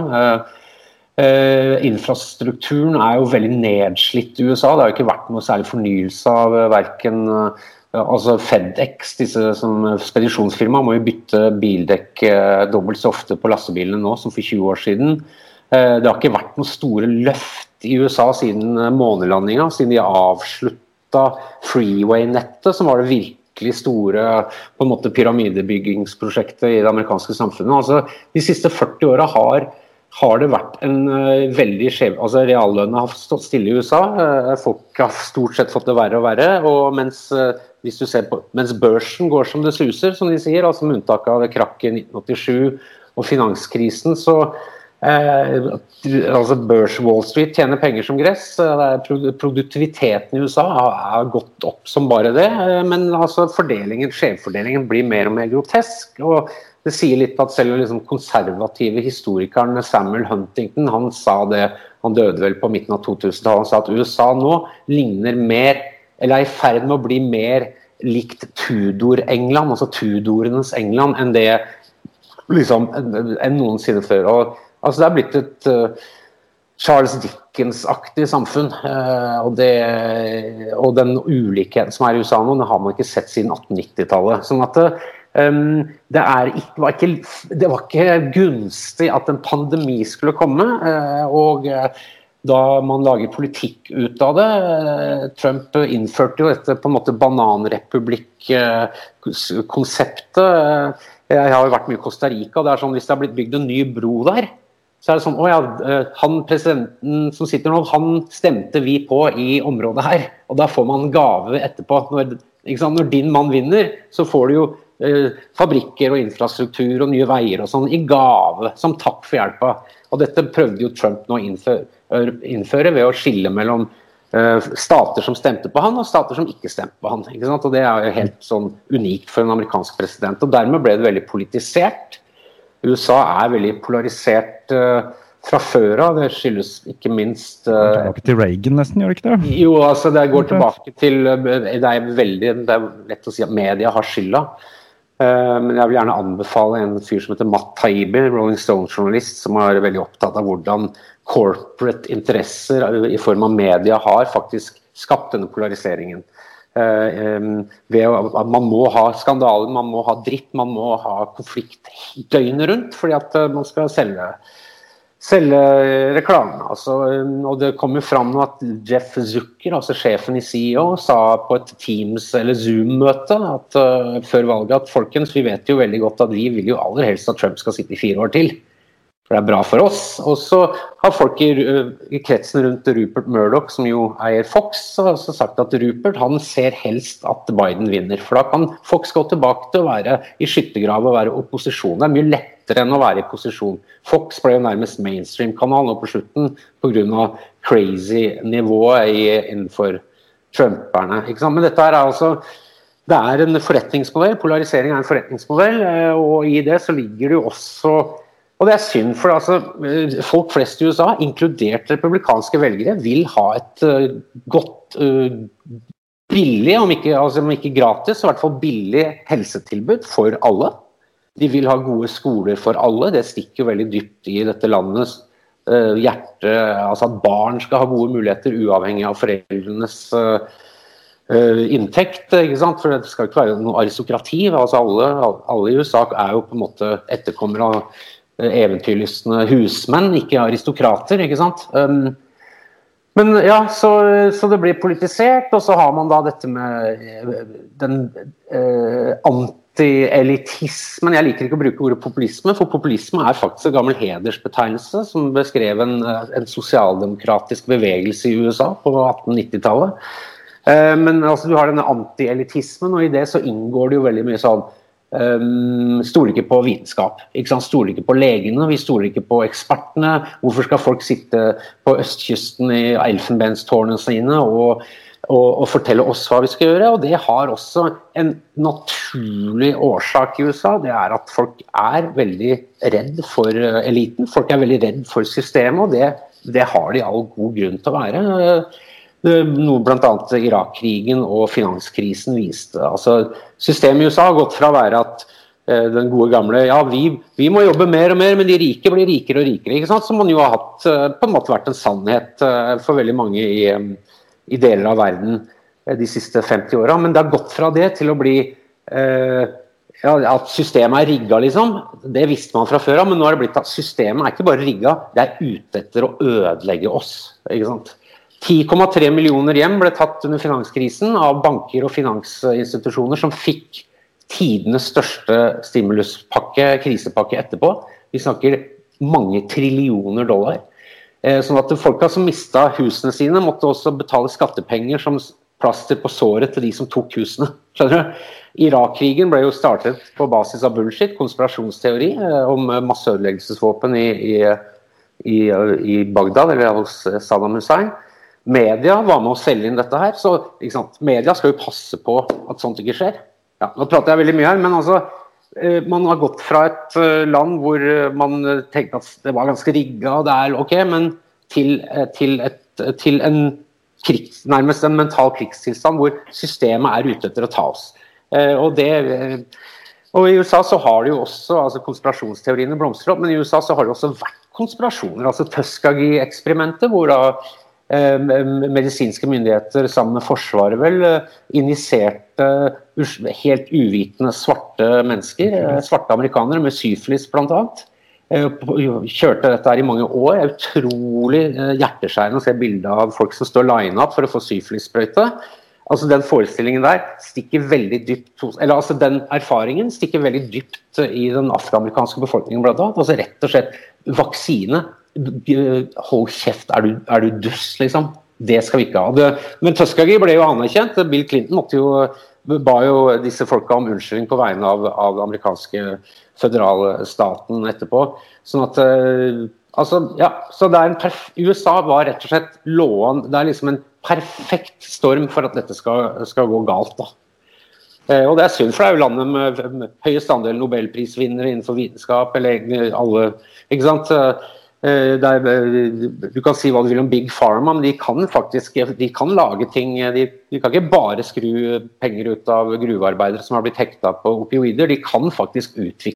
Uh, infrastrukturen er jo veldig nedslitt i USA. Det har jo ikke vært noe særlig fornyelse av uh, verken uh, Altså Fedex, disse spedisjonsfirmaene, må jo bytte bildekk eh, dobbelt så ofte på lastebilene nå som for 20 år siden. Eh, det har ikke vært noen store løft i USA siden eh, månelandinga, siden de avslutta freeway-nettet, som var det virkelig store på en måte pyramidebyggingsprosjektet i det amerikanske samfunnet. Altså, de siste 40 åra har har det vært en veldig skjev altså Reallønna har stått stille i USA. Folk har stort sett fått det verre og verre. og mens hvis du ser på, Mens børsen går som det suser, som de sier, altså med unntak av krakket i 1987 og finanskrisen, så eh, altså Børs Wall Street tjener penger som gress. Produktiviteten i USA har gått opp som bare det. Eh, men altså fordelingen, skjevfordelingen blir mer og mer grotesk. og det sier litt at selv liksom konservative historikeren Samuel Huntington han sa det, han døde vel på midten av 2000-tallet, han sa at USA nå ligner mer eller er i ferd med å bli mer likt Tudor-England, altså Tudorenes England, enn det liksom, enn noensinne før. Og, altså, det er blitt et uh, Charles Dickens-aktig samfunn. Uh, og, det, og, den ulikheten som er i USA nå, den har man ikke sett siden 1890-tallet. sånn at um, det, ikke, var ikke, det, var ikke, gunstig at en pandemi skulle komme. Uh, og da man lager politikk ut av det. Trump innførte jo dette på en måte bananrepublikk-konseptet. Jeg har jo vært mye i Costa Rica. det er sånn Hvis det har blitt bygd en ny bro der, så er det sånn Å ja, han presidenten som sitter nå, han stemte vi på i området her. Og da får man gave etterpå. Når, Når din mann vinner, så får du jo eh, fabrikker og infrastruktur og nye veier og sånn i gave som takk for hjelpa. Og dette prøvde jo Trump nå å innføre innføre ved å skille mellom uh, stater som stemte på han, og stater som ikke stemte på han. Og Det er jo helt sånn unikt for en amerikansk president. og Dermed ble det veldig politisert. USA er veldig polarisert uh, fra før av. Det skyldes ikke minst uh, Tilbake til Reagan, nesten, gjør det ikke det? Jo, altså det går tilbake til Det er veldig det er lett å si at media har skylda. Men jeg vil gjerne anbefale en fyr som heter Matt Taibi, Rolling Stone-journalist, som er veldig opptatt av hvordan corporate interesser i form av media har faktisk skapt denne polariseringen. at Man må ha skandaler, man må ha dritt, man må ha konflikt døgnet rundt fordi at man skal selge selge reklame. Altså, og det kommer fram at Jeff Zucker, altså sjefen i CEO, sa på et Teams- eller Zoom-møte uh, før valget at folkens, vi vet jo veldig godt at vi vil jo aller helst at Trump skal sitte i fire år til. For det er bra for oss. Og så har folk i, uh, i kretsen rundt Rupert Murdoch, som jo eier Fox, også sagt at Rupert han ser helst at Biden vinner. For da kan Fox gå tilbake til å være i skyttergrav og være opposisjon. Det er mye lettere enn å være i posisjon. Fox ble jo nærmest mainstream-kanal nå på slutten pga. crazy-nivået innenfor trumperne. Men dette er altså det er en forretningsmodell. Polarisering er en forretningsmodell, eh, og i det så ligger det jo også og det er synd, for altså, eh, folk flest i USA, inkludert republikanske velgere, vil ha et uh, godt, uh, billig, om ikke, altså, om ikke gratis, i hvert fall billig helsetilbud for alle. De vil ha gode skoler for alle. Det stikker veldig dypt i dette landets uh, hjerte. Altså at barn skal ha gode muligheter uavhengig av foreldrenes inntekt. ikke sant? For det skal ikke være noe aristokrati. Altså alle, alle, i USA er jo på en måte etterkommere av eventyrlystne husmenn, ikke aristokrater. ikke sant? Um, men ja, så, så, det blir politisert, og så har man da dette med den eh, anti-elitismen Jeg liker ikke å bruke ordet populisme, for populisme er faktisk en gammel hedersbetegnelse som beskrev en, en sosialdemokratisk bevegelse i USA på 1890-tallet. Eh, men altså, du har denne anti-elitismen, og i det så inngår det jo veldig mye sånn Um, stoler ikke på vitenskap. Ikke sant? Stoler ikke på legene, vi stoler ikke på ekspertene. Hvorfor skal folk sitte på østkysten i elfenbenstårnene sine og og, og, fortelle oss hva vi skal gjøre. Og det har også en naturlig årsak i USA. Det er at folk er veldig redd for eh, eliten. Folk er veldig redd for systemet, og det, det har de all god grunn til å være. Noe bl.a. Irak-krigen og finanskrisen viste. Altså, systemet i USA har gått fra å være at eh, den gode gamle ja, vi, vi, må jobbe mer og mer, men de rike blir rikere og rikere. ikke sant? Som man jo har hatt eh, på en måte vært en sannhet for veldig mange i, i deler av verden eh, de siste 50 åra. Men det har gått fra det til å bli eh, ja, At systemet er rigga, liksom. Det visste man fra før av, men nå har det blitt at systemet er ikke bare rigga, det er ute etter å ødelegge oss. ikke sant? 10,3 millioner hjem ble tatt under finanskrisen av banker og finansinstitusjoner som fikk tidenes største stimuluspakke, krisepakke, etterpå. Vi snakker mange trillioner dollar. Eh, sånn at Folka som mista husene sine, måtte også betale skattepenger som plaster på såret til de som tok husene. [laughs] skjønner du? Irak-krigen ble jo startet på basis av bullshit, konspirasjonsteori eh, om masseødeleggelsesvåpen i, i, i, i, Bagdad, eller hos Saddam Hussein. Media var med å selge inn dette her, så media skal jo passe på at sånt ikke skjer. Ja, nå prater jeg veldig mye her, men altså Eh, man har gått fra et eh, land hvor eh, man tenkte at det var ganske rigga, det er ok, men til, til, et, til en krigs, nærmest en mental krigstilstand hvor systemet er ute etter å ta oss. Og, det, og I USA så har det jo også altså konspirasjonsteoriene blomstrer opp, men i USA så har det også vært konspirasjoner. altså Tuskagee-eksperimentet, hvor da medisinske myndigheter sammen med Forsvaret vel eh, injiserte helt uvitende svarte mennesker, eh, svarte amerikanere med syfilis bl.a. Kjørte dette her i mange år. Det er utrolig hjerteskjærende å se bilder av folk som står line up for å få syfilissprøyte. Altså Den forestillingen der stikker veldig dypt eller altså Den erfaringen stikker veldig dypt i den afroamerikanske befolkningen, blant annet. Altså rett og slett vaksine Hold kjeft, er du, er du dust, liksom? Det skal vi ikke ha. Det, men Tuskagee ble jo anerkjent. Bill Clinton måtte jo, ba jo disse folka om unnskyldning på vegne av, av den amerikanske føderalstaten etterpå. Sånn at uh, altså, ja, så det er en USA var rett og slett lån Det er liksom en perfekt storm for at dette skal, skal gå galt. da. Uh, og det er synd, for det er jo landet med, med høyest andel nobelprisvinnere innenfor vitenskap. eller alle, ikke sant? Eh, der, eh, du kan si hva du vil om Big Pharma, men de kan faktisk de kan lage ting. De, de, kan ikke bare skru penger ut av gruvearbeidere som har blitt hekta på opioider. De kan faktisk utvikle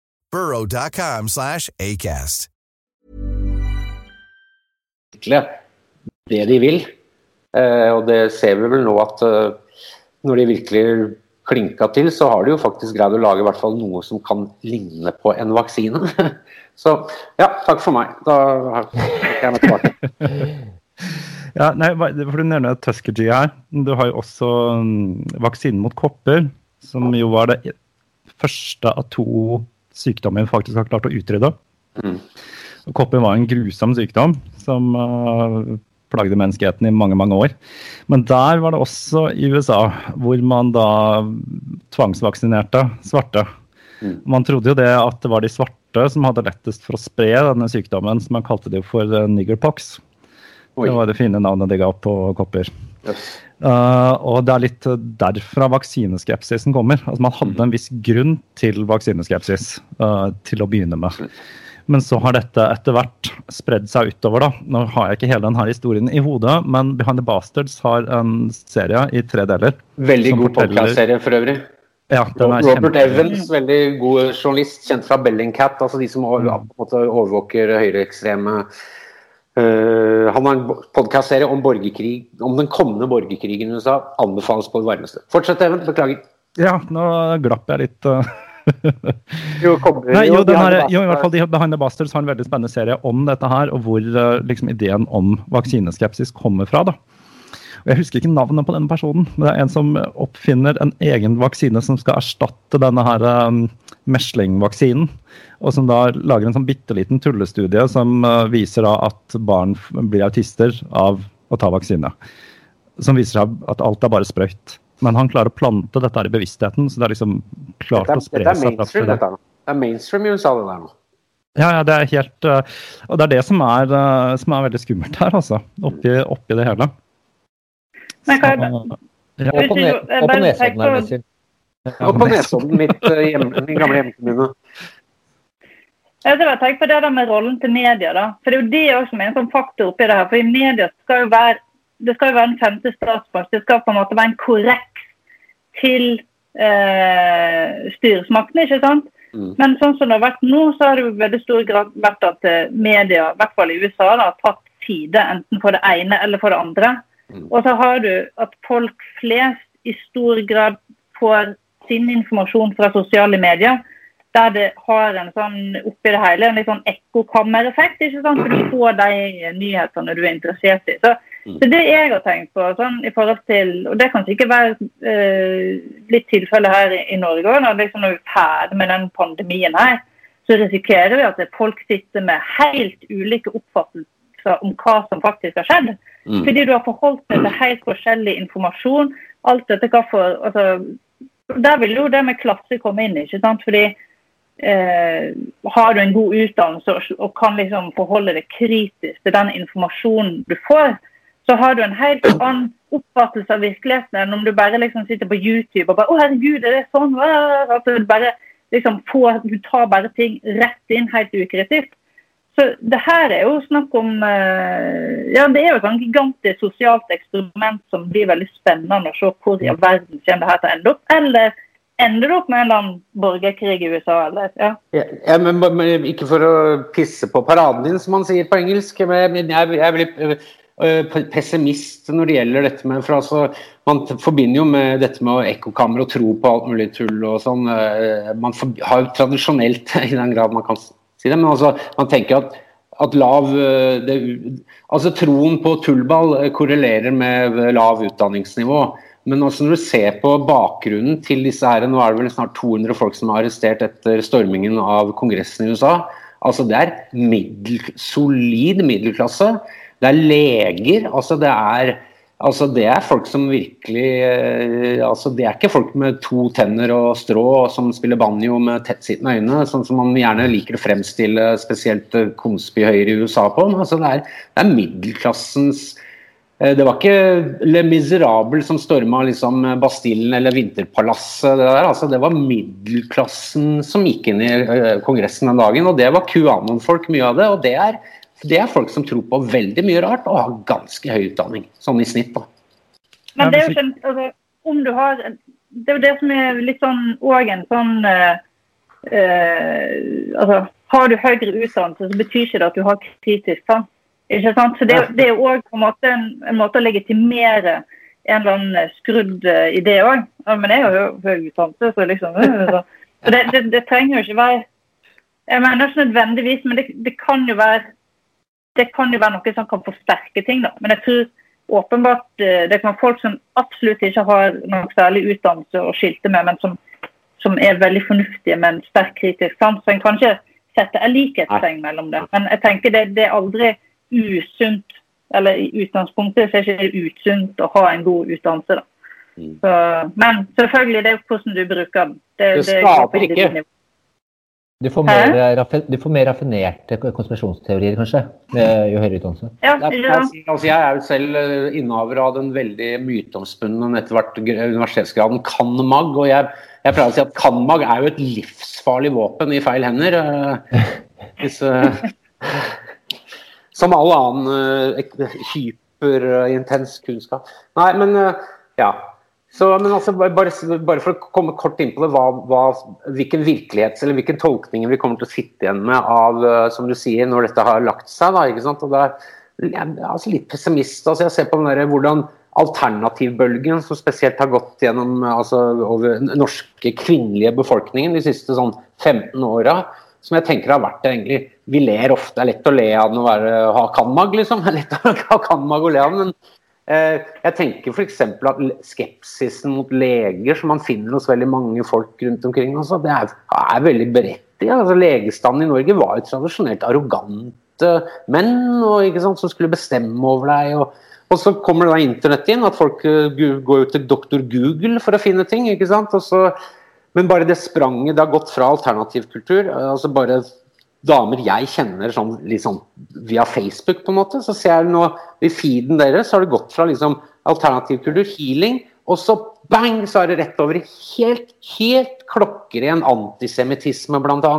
burrow.com slash ACAST. det de vil. Eh, og det ser vi vel nå at eh, når de virkelig klinka til, så har de jo faktisk greid å lage i hvert fall noe som kan ligne på en vaksine. [laughs] så ja, takk for meg. Da er jeg meg tilbake. [laughs] Ja, nei, for Du nevner Tuskegee her. Du har jo også mm, vaksinen mot kopper, som jo var det første av to sykdommer vi faktisk har klart å utrydde. Mm. Og Kopper var en grusom sykdom som uh, plagde menneskeheten i mange mange år. Men der var det også i USA hvor man da tvangsvaksinerte svarte. Mm. Man trodde jo det at det var de svarte som hadde lettest for å spre denne sykdommen, som man kalte det for uh, niggerpox. Oi. Det var det fine navnet de ga på kopper. Jøss. Uh, og det er litt derfra vaksineskepsisen kommer. Altså Man hadde en viss grunn til vaksineskepsis uh, til å begynne med. Men så har dette etter hvert spredd seg utover. da. Nå har jeg ikke hele denne historien i hodet, men Behind the Bastards har en serie i tre deler. Veldig god podcast-serie for øvrig. Ja, den er Robert Evans, veldig god journalist, kjent fra Bellingcat. Altså de som måte overvåker høyreekstreme Eh, han har en podkastserie om borgerkrig, om den kommende borgerkrigen i USA. Anbefales på det varmeste. Fortsett, Even. Beklager. Ja, nå glapp jeg litt. uh. [laughs] Jo, kom, Nei, jo, den her, jo, i hvert fall de Behind the Bastards har en veldig spennende serie om dette her, og hvor eh, liksom ideen om vaksineskepsis kommer fra. da. Og Jeg husker ikke navnet på denne personen, men det er en som oppfinner en egen vaksine som skal erstatte denne her um, meslingvaksinen. Og som da lager en sånn bitte liten tullestudie som uh, viser da at barn blir autister av å ta vaksine. Som viser seg at alt er bare sprøyt. Men han klarer å plante dette her i bevisstheten, så det er liksom klart Dette å spre dette seg. dette er nå. Det er mainstream i USA, det der nå. Ja, ja, det er helt øh, Og det er det som er, øh, som er veldig skummelt her, altså. Oppi, oppi det hele. Men hva er det? Ja. Og på, ne på Nesodden er det sin. Og på Nesodden, mitt, hjem, min gamle hjemkommune. Jeg har tenkt på det der med rollen til media. da. For Det er jo det også som er en sånn faktor oppi det her. For i media skal jo være, det skal jo være en femte statsmakt. Det skal på en måte være en korrekt til eh, styresmaktene, ikke sant? Mm. Men sånn som det har vært nå, så har det jo veldig stor grad vært at eh, media, i hvert fall i USA, da, har tatt side enten for det ene eller for det andre. Og så har du at folk flest i stor grad får sin informasjon fra sosiale medier der det har en sånn oppi det hele, en litt sånn ekkokammereffekt. ikke sant? For du får de nyhetene du er interessert i. Så, så det jeg har tenkt på, sånn i forhold til, og det kan sikkert være eh, litt tilfelle her i, i Norge òg, når, liksom, når vi er ferdig med den pandemien her, så risikerer vi at folk sitter med helt ulike oppfattelser om hva som faktisk har skjedd. Mm. Fordi du har forholdt deg til helt forskjellig informasjon. Alt dette hva for, altså, Der vil jo det med klasse komme inn. ikke sant? Fordi eh, har du en god utdannelse og, og kan liksom forholde deg kritisk til den informasjonen du får, så har du en helt annen oppfattelse av virkeligheten enn om du bare liksom sitter på YouTube og bare 'Å, herregud, er det sånn?' Hva?» At du bare liksom får Du tar bare ting rett inn helt ukritisk. Så det her er jo snakk om eh, Ja, det er jo et gigantisk sosialt eksperiment som blir veldig spennende å se hvor i all verden kommer det her til å ende opp. Eller ender det opp med en eller annen borgerkrig i USA, eller? Ja. Ja, ja, men, men, ikke for å pisse på paraden din, som man sier på engelsk. Men jeg, jeg blir øh, pessimist når det gjelder dette med for altså, Man forbinder jo med dette med ekkokammer og tro på alt mulig tull og sånn. øh, Man har jo tradisjonelt, [laughs] i den grad man kan si men altså, man tenker at at lav øh, det, Altså troen på tullball øh, korrelerer med lav utdanningsnivå. Men også når du ser på bakgrunnen til disse her, nå er det vel snart 200 folk som er arrestert etter stormingen av Kongressen i USA. altså Det er middel, solid middelklasse. Det er leger. altså Det er, altså det er folk som virkelig eh, altså Det er ikke folk med to tenner og strå som spiller banjo med tettsittende øyne, sånn som man gjerne liker å fremstille spesielt eh, Konsby-Høyre i USA på. men altså det er, det er middelklassens Eh, det var ikke Le Miserable som storma liksom Bastillen eller Vinterpalasset. Det, altså, det var middelklassen som gikk inn i Kongressen den dagen. Og det var QAnon-folk, mye av det. Og det er, det er, folk som tror på veldig mye rart og har ganske høy utdanning. Sånn i snitt, da. Men det er jo ikke altså, om du har Det er jo det som er litt sånn òg en sånn uh, uh, Altså, har du høyere utdannelse, så betyr ikke det at du har kritisk sans. Ikke sant? Så det, det er òg en, en, en, måte å legitimere en eller annen skrudd uh, idé òg. Ja, men jeg har jo høy utdannelse, så liksom [laughs] så. så det, det, det, trenger jo ikke være Jeg mener ikke nødvendigvis, men det, det, kan jo være det kan jo være noe som kan forsterke ting. da. Men jeg tror åpenbart uh, det kan være folk som absolutt ikke har noe særlig utdannelse å skilte med, men som, som er veldig fornuftige med en sterk kritisk sans. Så en kan ikke sette en likhetstegn mellom det. Men jeg tenker det, det er aldri usunt Eller i utgangspunktet så er det ikke usunt å ha en god utdannelse. da. Mm. Så, men selvfølgelig, det er hvordan du bruker den. Det, det skaper ikke. Du får, mer, du får, mer, raffinerte konspirasjonsteorier, kanskje, med jo høyere utdannelse? Ja, ja. Altså, jeg er jo selv eh, innehaver av den veldig myteomspunne etter hvert universitetsgraden CanMag. Og jeg, jeg, pleier å si at CanMag er jo et livsfarlig våpen i feil hender. Eh, hvis, som all annen uh, hyperintens kunnskap. Nei, men uh, ja. Så, men altså, bare, bare, for å komme kort inn på det, hva, hva, hvilken virkelighets- eller hvilken tolkninger vi kommer til å sitte igjen med av, uh, som du sier, når dette har lagt seg. da, ikke sant? Og det er, altså litt pessimist. altså Jeg ser på den der, hvordan alternativbølgen som spesielt har gått gjennom altså, over norske kvinnelige befolkningen de siste sånn 15 åra, som jeg tenker har vært egentlig Vi ler ofte. Det er lett å le av den å være, ha kanmag, liksom. [laughs] Det er lett å ha kanmag og le av den. Men eh, jeg tenker f.eks. at skepsisen mot leger, som man finner hos veldig mange folk rundt omkring, også, det er, er veldig berettiget. Altså, legestanden i Norge var jo tradisjonelt arrogante menn og, sant, som skulle bestemme over deg. og og så kommer det da internett inn, at folk uh, går ut til doktor Google for å finne ting. så men bare det spranget det har gått fra alternativkultur eh, altså bare damer jeg kjenner sånn, liksom, via Facebook, på en måte, så ser jeg nå i feeden deres så har det gått fra liksom, alternativkultur, healing, og så bang, så er det rett over i helt, helt klokkeren antisemittisme, bl.a.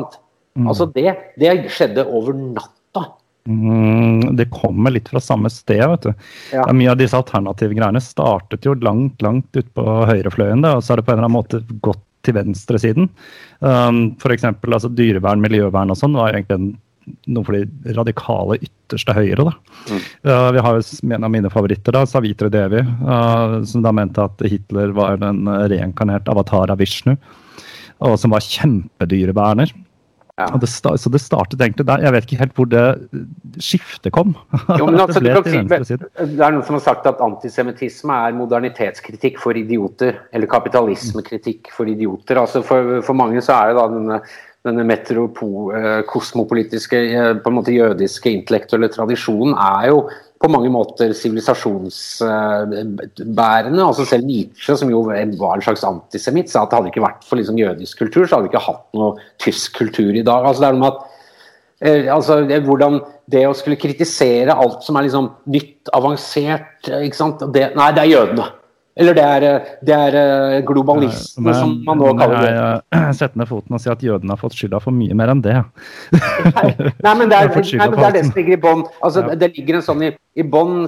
Mm. Altså det, det skjedde over natta. Mm, det kommer litt fra samme sted. vet du. Ja. Mye av disse alternative greiene startet jo langt langt ute på høyrefløyen. Da, og så har det på en eller annen måte gått til venstresiden. Um, F.eks. Altså, dyrevern, miljøvern og sånn var egentlig en, noe for de radikale ytterste høyre. Da. Mm. Uh, vi har jo en av mine favoritter, da, Savitre Devi, uh, som da mente at Hitler var en reinkarnert avatar av Vishnu. Og som var kjempedyreverner. Ja. Det, så det startet egentlig der. Jeg vet ikke helt hvor det skiftet kom. Jo, altså, [laughs] det, si, det, er noen som har sagt at antisemittisme er modernitetskritikk for idioter. Eller kapitalismekritikk for idioter. Altså for, for mange så er det da denne, denne metro-kosmopolitiske, eh, på en måte jødiske intellektuelle tradisjonen er jo på mange måter sivilisasjonsbærende. altså Selv Nietzsche, som jo var en slags antisemitt, sa at det hadde ikke vært for liksom jødisk kultur, så hadde vi ikke hatt noe tysk kultur i dag. altså det er noe med at eh, altså Hvordan det å skulle kritisere alt som er liksom nytt, avansert ikke sant? Det, Nei, det er jødene. Eller det er, det er eh, globalisme, Men- som man nå kaller det. jeg, setter ned foten og sier at jødene har fått skylda for mye mer enn det. Nei, men det er, [laughs] nei, men det, er det som ligger i bånn. Altså, Ja. Det ligger en sånn i, i bånn?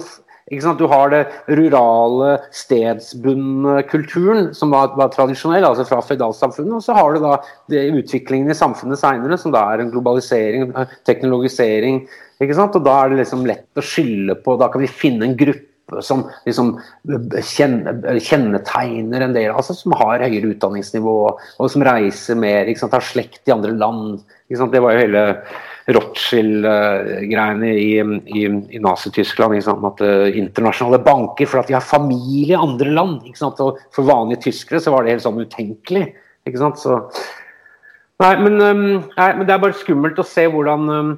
Du har det rurale, stedsbundne kulturen, som var, var tradisjonell, altså fra føydalsamfunnet. Og så har du da det, utviklingen i samfunnet seinere, som da er en globalisering, teknologisering. ikke sant? Og da er det liksom lett å skylde på Da kan vi finne en gruppe som liksom kjennetegner en del, altså som har høyere utdanningsnivå og som reiser mer, sant? har slekt i andre land. Det var jo hele Rothschild-greiene i, i, i Nazi-Tyskland. At eh, internasjonale banker, for at de har familie i andre land. Og for vanlige tyskere så var det helt sånn utenkelig. Så, nei, men, um, nei, men det er bare skummelt å se hvordan um,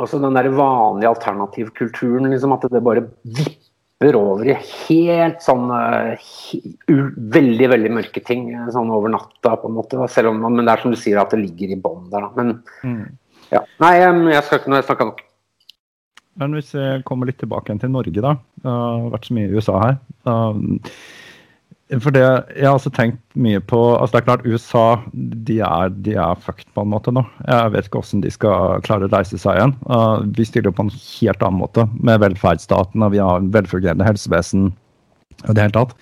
altså den der vanlige alternativkulturen, liksom, at det bare vipper over i helt sånn u, veldig, veldig mørke ting eh, sånn over natta, på en måte. Selv om, men det er som du sier, at det ligger i bånn der. da, men ja. Nei, jeg skal ikke snakke nok. Men hvis vi kommer litt tilbake igjen til Norge, da. Det har vært så mye i USA her. For det, Jeg har også tenkt mye på altså Det er klart USA de er, de er fucked på en måte nå. Jeg vet ikke hvordan de skal klare å reise seg igjen. Uh, vi stiller på en helt annen måte med velferdsstaten, og vi har en velfungerende helsevesen og det hele tatt.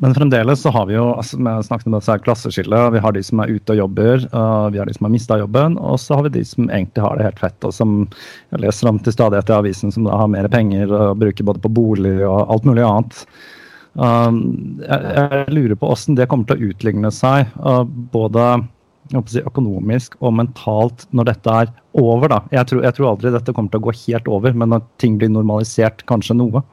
Men fremdeles så har vi jo altså, vi har snakket om dette her klasseskillet. Vi har de som er ute og jobber, uh, vi har de som har mista jobben, og så har vi de som egentlig har det helt fett, og som jeg leser om til stadighet i avisen, som da har mer penger og bruker både på bolig og alt mulig annet. Um, jeg, jeg lurer på hvordan det kommer til å utligne seg, uh, både si, økonomisk og mentalt, når dette er over. da. Jeg tror, jeg tror aldri dette kommer til å gå helt over, men når ting blir normalisert kanskje noe.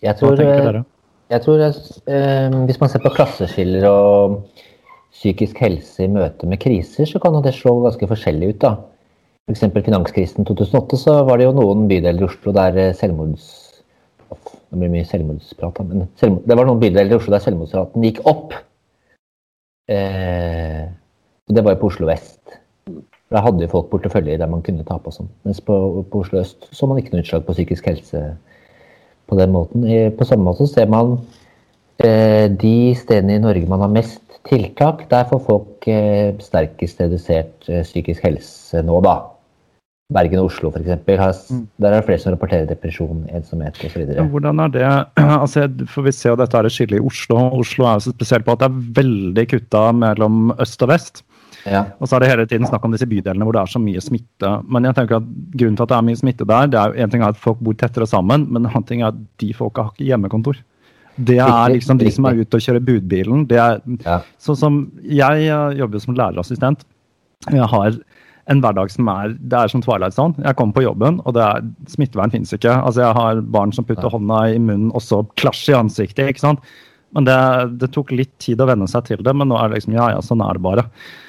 Jeg tror, eh, jeg tror eh, Hvis man ser på klasseskiller og psykisk helse i møte med kriser, så kan det slå ganske forskjellig ut. da. F.eks. finanskrisen 2008, så var det jo noen bydeler i Oslo der eh, selvmords... Det blir mye selvmordsprat, men selvmord, det var noen bydeler i Oslo der selvmordsraten gikk opp. Eh, og det var jo på Oslo vest. Da hadde jo folk porteføljer der man kunne tape og sånn. Mens på, på Oslo øst så man ikke noe utslag på psykisk helse på den måten. I- På samme måte ser man eh, de stedene i Norge man har mest tiltak, der får folk eh, sterkest redusert eh, psykisk helse nå, da. Bergen og Oslo f.eks. Der er det flere som rapporterer depresjon, ensomhet osv. Ja, Hvordan er det [clears throat] altså, For Vi ser jo dette er et skille i Oslo. Oslo er jo spesielt på at det er veldig kutta mellom øst og vest. Ja. Og så er det hele tiden snakk om disse bydelene hvor det er så mye smitte. Men jeg tenker at grunnen til at det er mye smitte der, det er jo en ting er at folk bor tettere sammen, men en annen ting er at de folka har ikke hjemmekontor. Det er liksom de som er ute og kjører budbilen. Det er Ja. sånn som Jeg eh, jobber jo som lærerassistent. Jeg har en hverdag som er det er som Twilight Zone. Jeg kommer på jobben, og det er, smittevern finnes ikke. Altså Jeg har barn som putter hånda i munnen og så klasj i ansiktet. ikke sant? Men det, det tok litt tid å venne seg til det, men nå er det liksom ja, ja, sånn er det bare.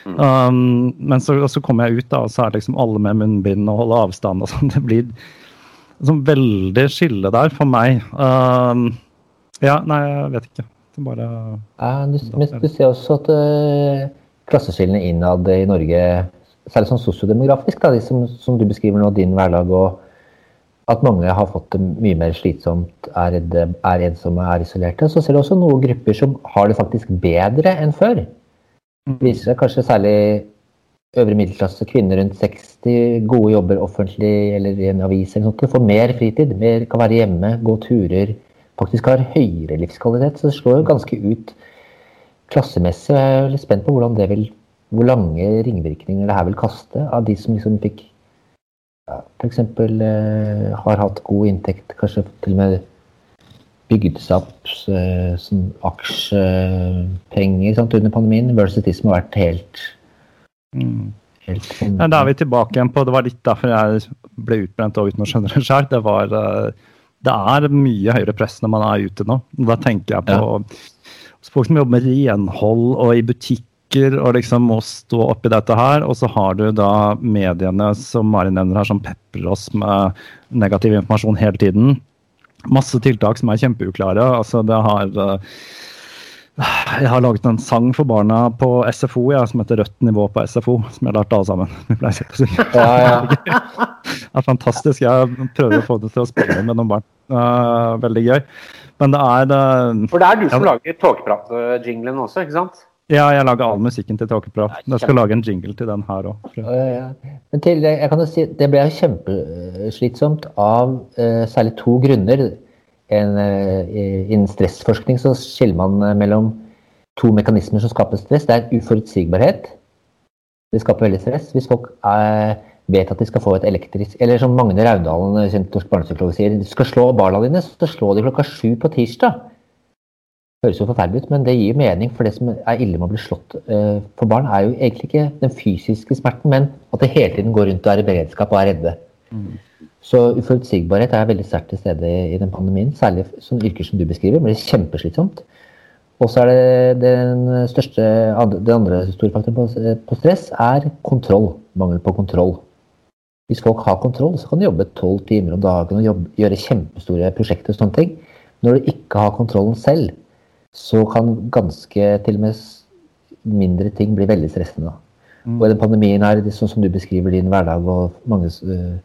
Um, men så, så kommer jeg ut, da, og så er det liksom alle med munnbind og holde avstand og sånn. [laughs] Det blir sånn veldig skille der for meg. Um, ja, nei, jeg vet ikke. Det er bare Ja, du, men du ser også at uh, klasseskillene innad i Norge, særlig sånn sosiodemografisk, da, de som, som du beskriver nå, din hverdag, og at mange har fått det mye mer slitsomt, er, redde, er ensomme, er isolerte. Så ser du også noen grupper som har det faktisk bedre enn før. Det viser seg kanskje særlig øvre middelklasse, kvinner rundt 60, gode jobber offentlig eller i en avis eller sånt. Får mer fritid, mer, kan være hjemme, gå turer. Faktisk har høyere livskvalitet. Så det slår jo ganske ut klassemessig. Jeg er litt spent på hvordan det vil, hvor lange ringvirkninger det her vil kaste av de som liksom fikk ja, f.eks. Eh, har hatt god inntekt, kanskje til og med bygd seg opp eh, som aksjepenger sant, under pandemien, versus de som har vært helt, mm. helt sånn- Ja, da er vi tilbake igjen på Det var litt derfor jeg ble utbrent og uten å skjønne det sjøl. Det var eh, Det er mye høyere press når man er ute nå. Da tenker jeg på folk som jobber med renhold og i butikker og liksom må stå oppi dette her. Og så har du da mediene som Mari nevner her, som peprer oss med negativ informasjon hele tiden. Masse tiltak som er kjempeuklare. Altså det har eh, jeg har laget en sang for barna på SFO ja, som heter 'Rødt nivå på SFO', som jeg har lært alle sammen. [laughs] Vi pleier å synge. Ja, ja. [laughs] Det er fantastisk. Jeg prøver å få det til å spille med noen barn. Uh, veldig gøy. Men det er uh, For det er du som ja, lager tåkeprat-jinglen også, ikke sant? Ja, jeg lager all musikken til Tåkeprat. Jeg skal lage en jingle til den her òg. Ja, Men til, jeg kan jo si, det ble kjempeslitsomt av uh, særlig to grunner. En, innen stressforskning så skiller man mellom to mekanismer som skaper stress. Det er uforutsigbarhet. Det skaper veldig stress. Hvis folk er vet at de skal få et elektrisk Eller som Magne Raundalen, kjent norsk barnepsykolog, sier, du skal slå barna dine, så slå de klokka sju på tirsdag. Høres jo forferdelig ut, men det gir mening. For det som er ille med å bli slått uh, for barn, er jo egentlig ikke den fysiske smerten, men at det hele tiden går rundt og er i beredskap og er redde. Mm. Så uforutsigbarhet er veldig sterkt til stede i, den pandemien. Særlig sånne yrker som du beskriver. blir kjempeslitsomt. Og så er det den største, den andre store faktoren på, på stress er kontroll. Mangel på kontroll. Hvis folk har kontroll, så kan de jobbe tolv timer om dagen og jobbe, gjøre kjempestore prosjekter. og sånne ting. Når du ikke har kontrollen selv, så kan ganske til og med mindre ting bli veldig stressende. Mm. Og i den pandemien her, sånn som du beskriver din hverdag og mange uh,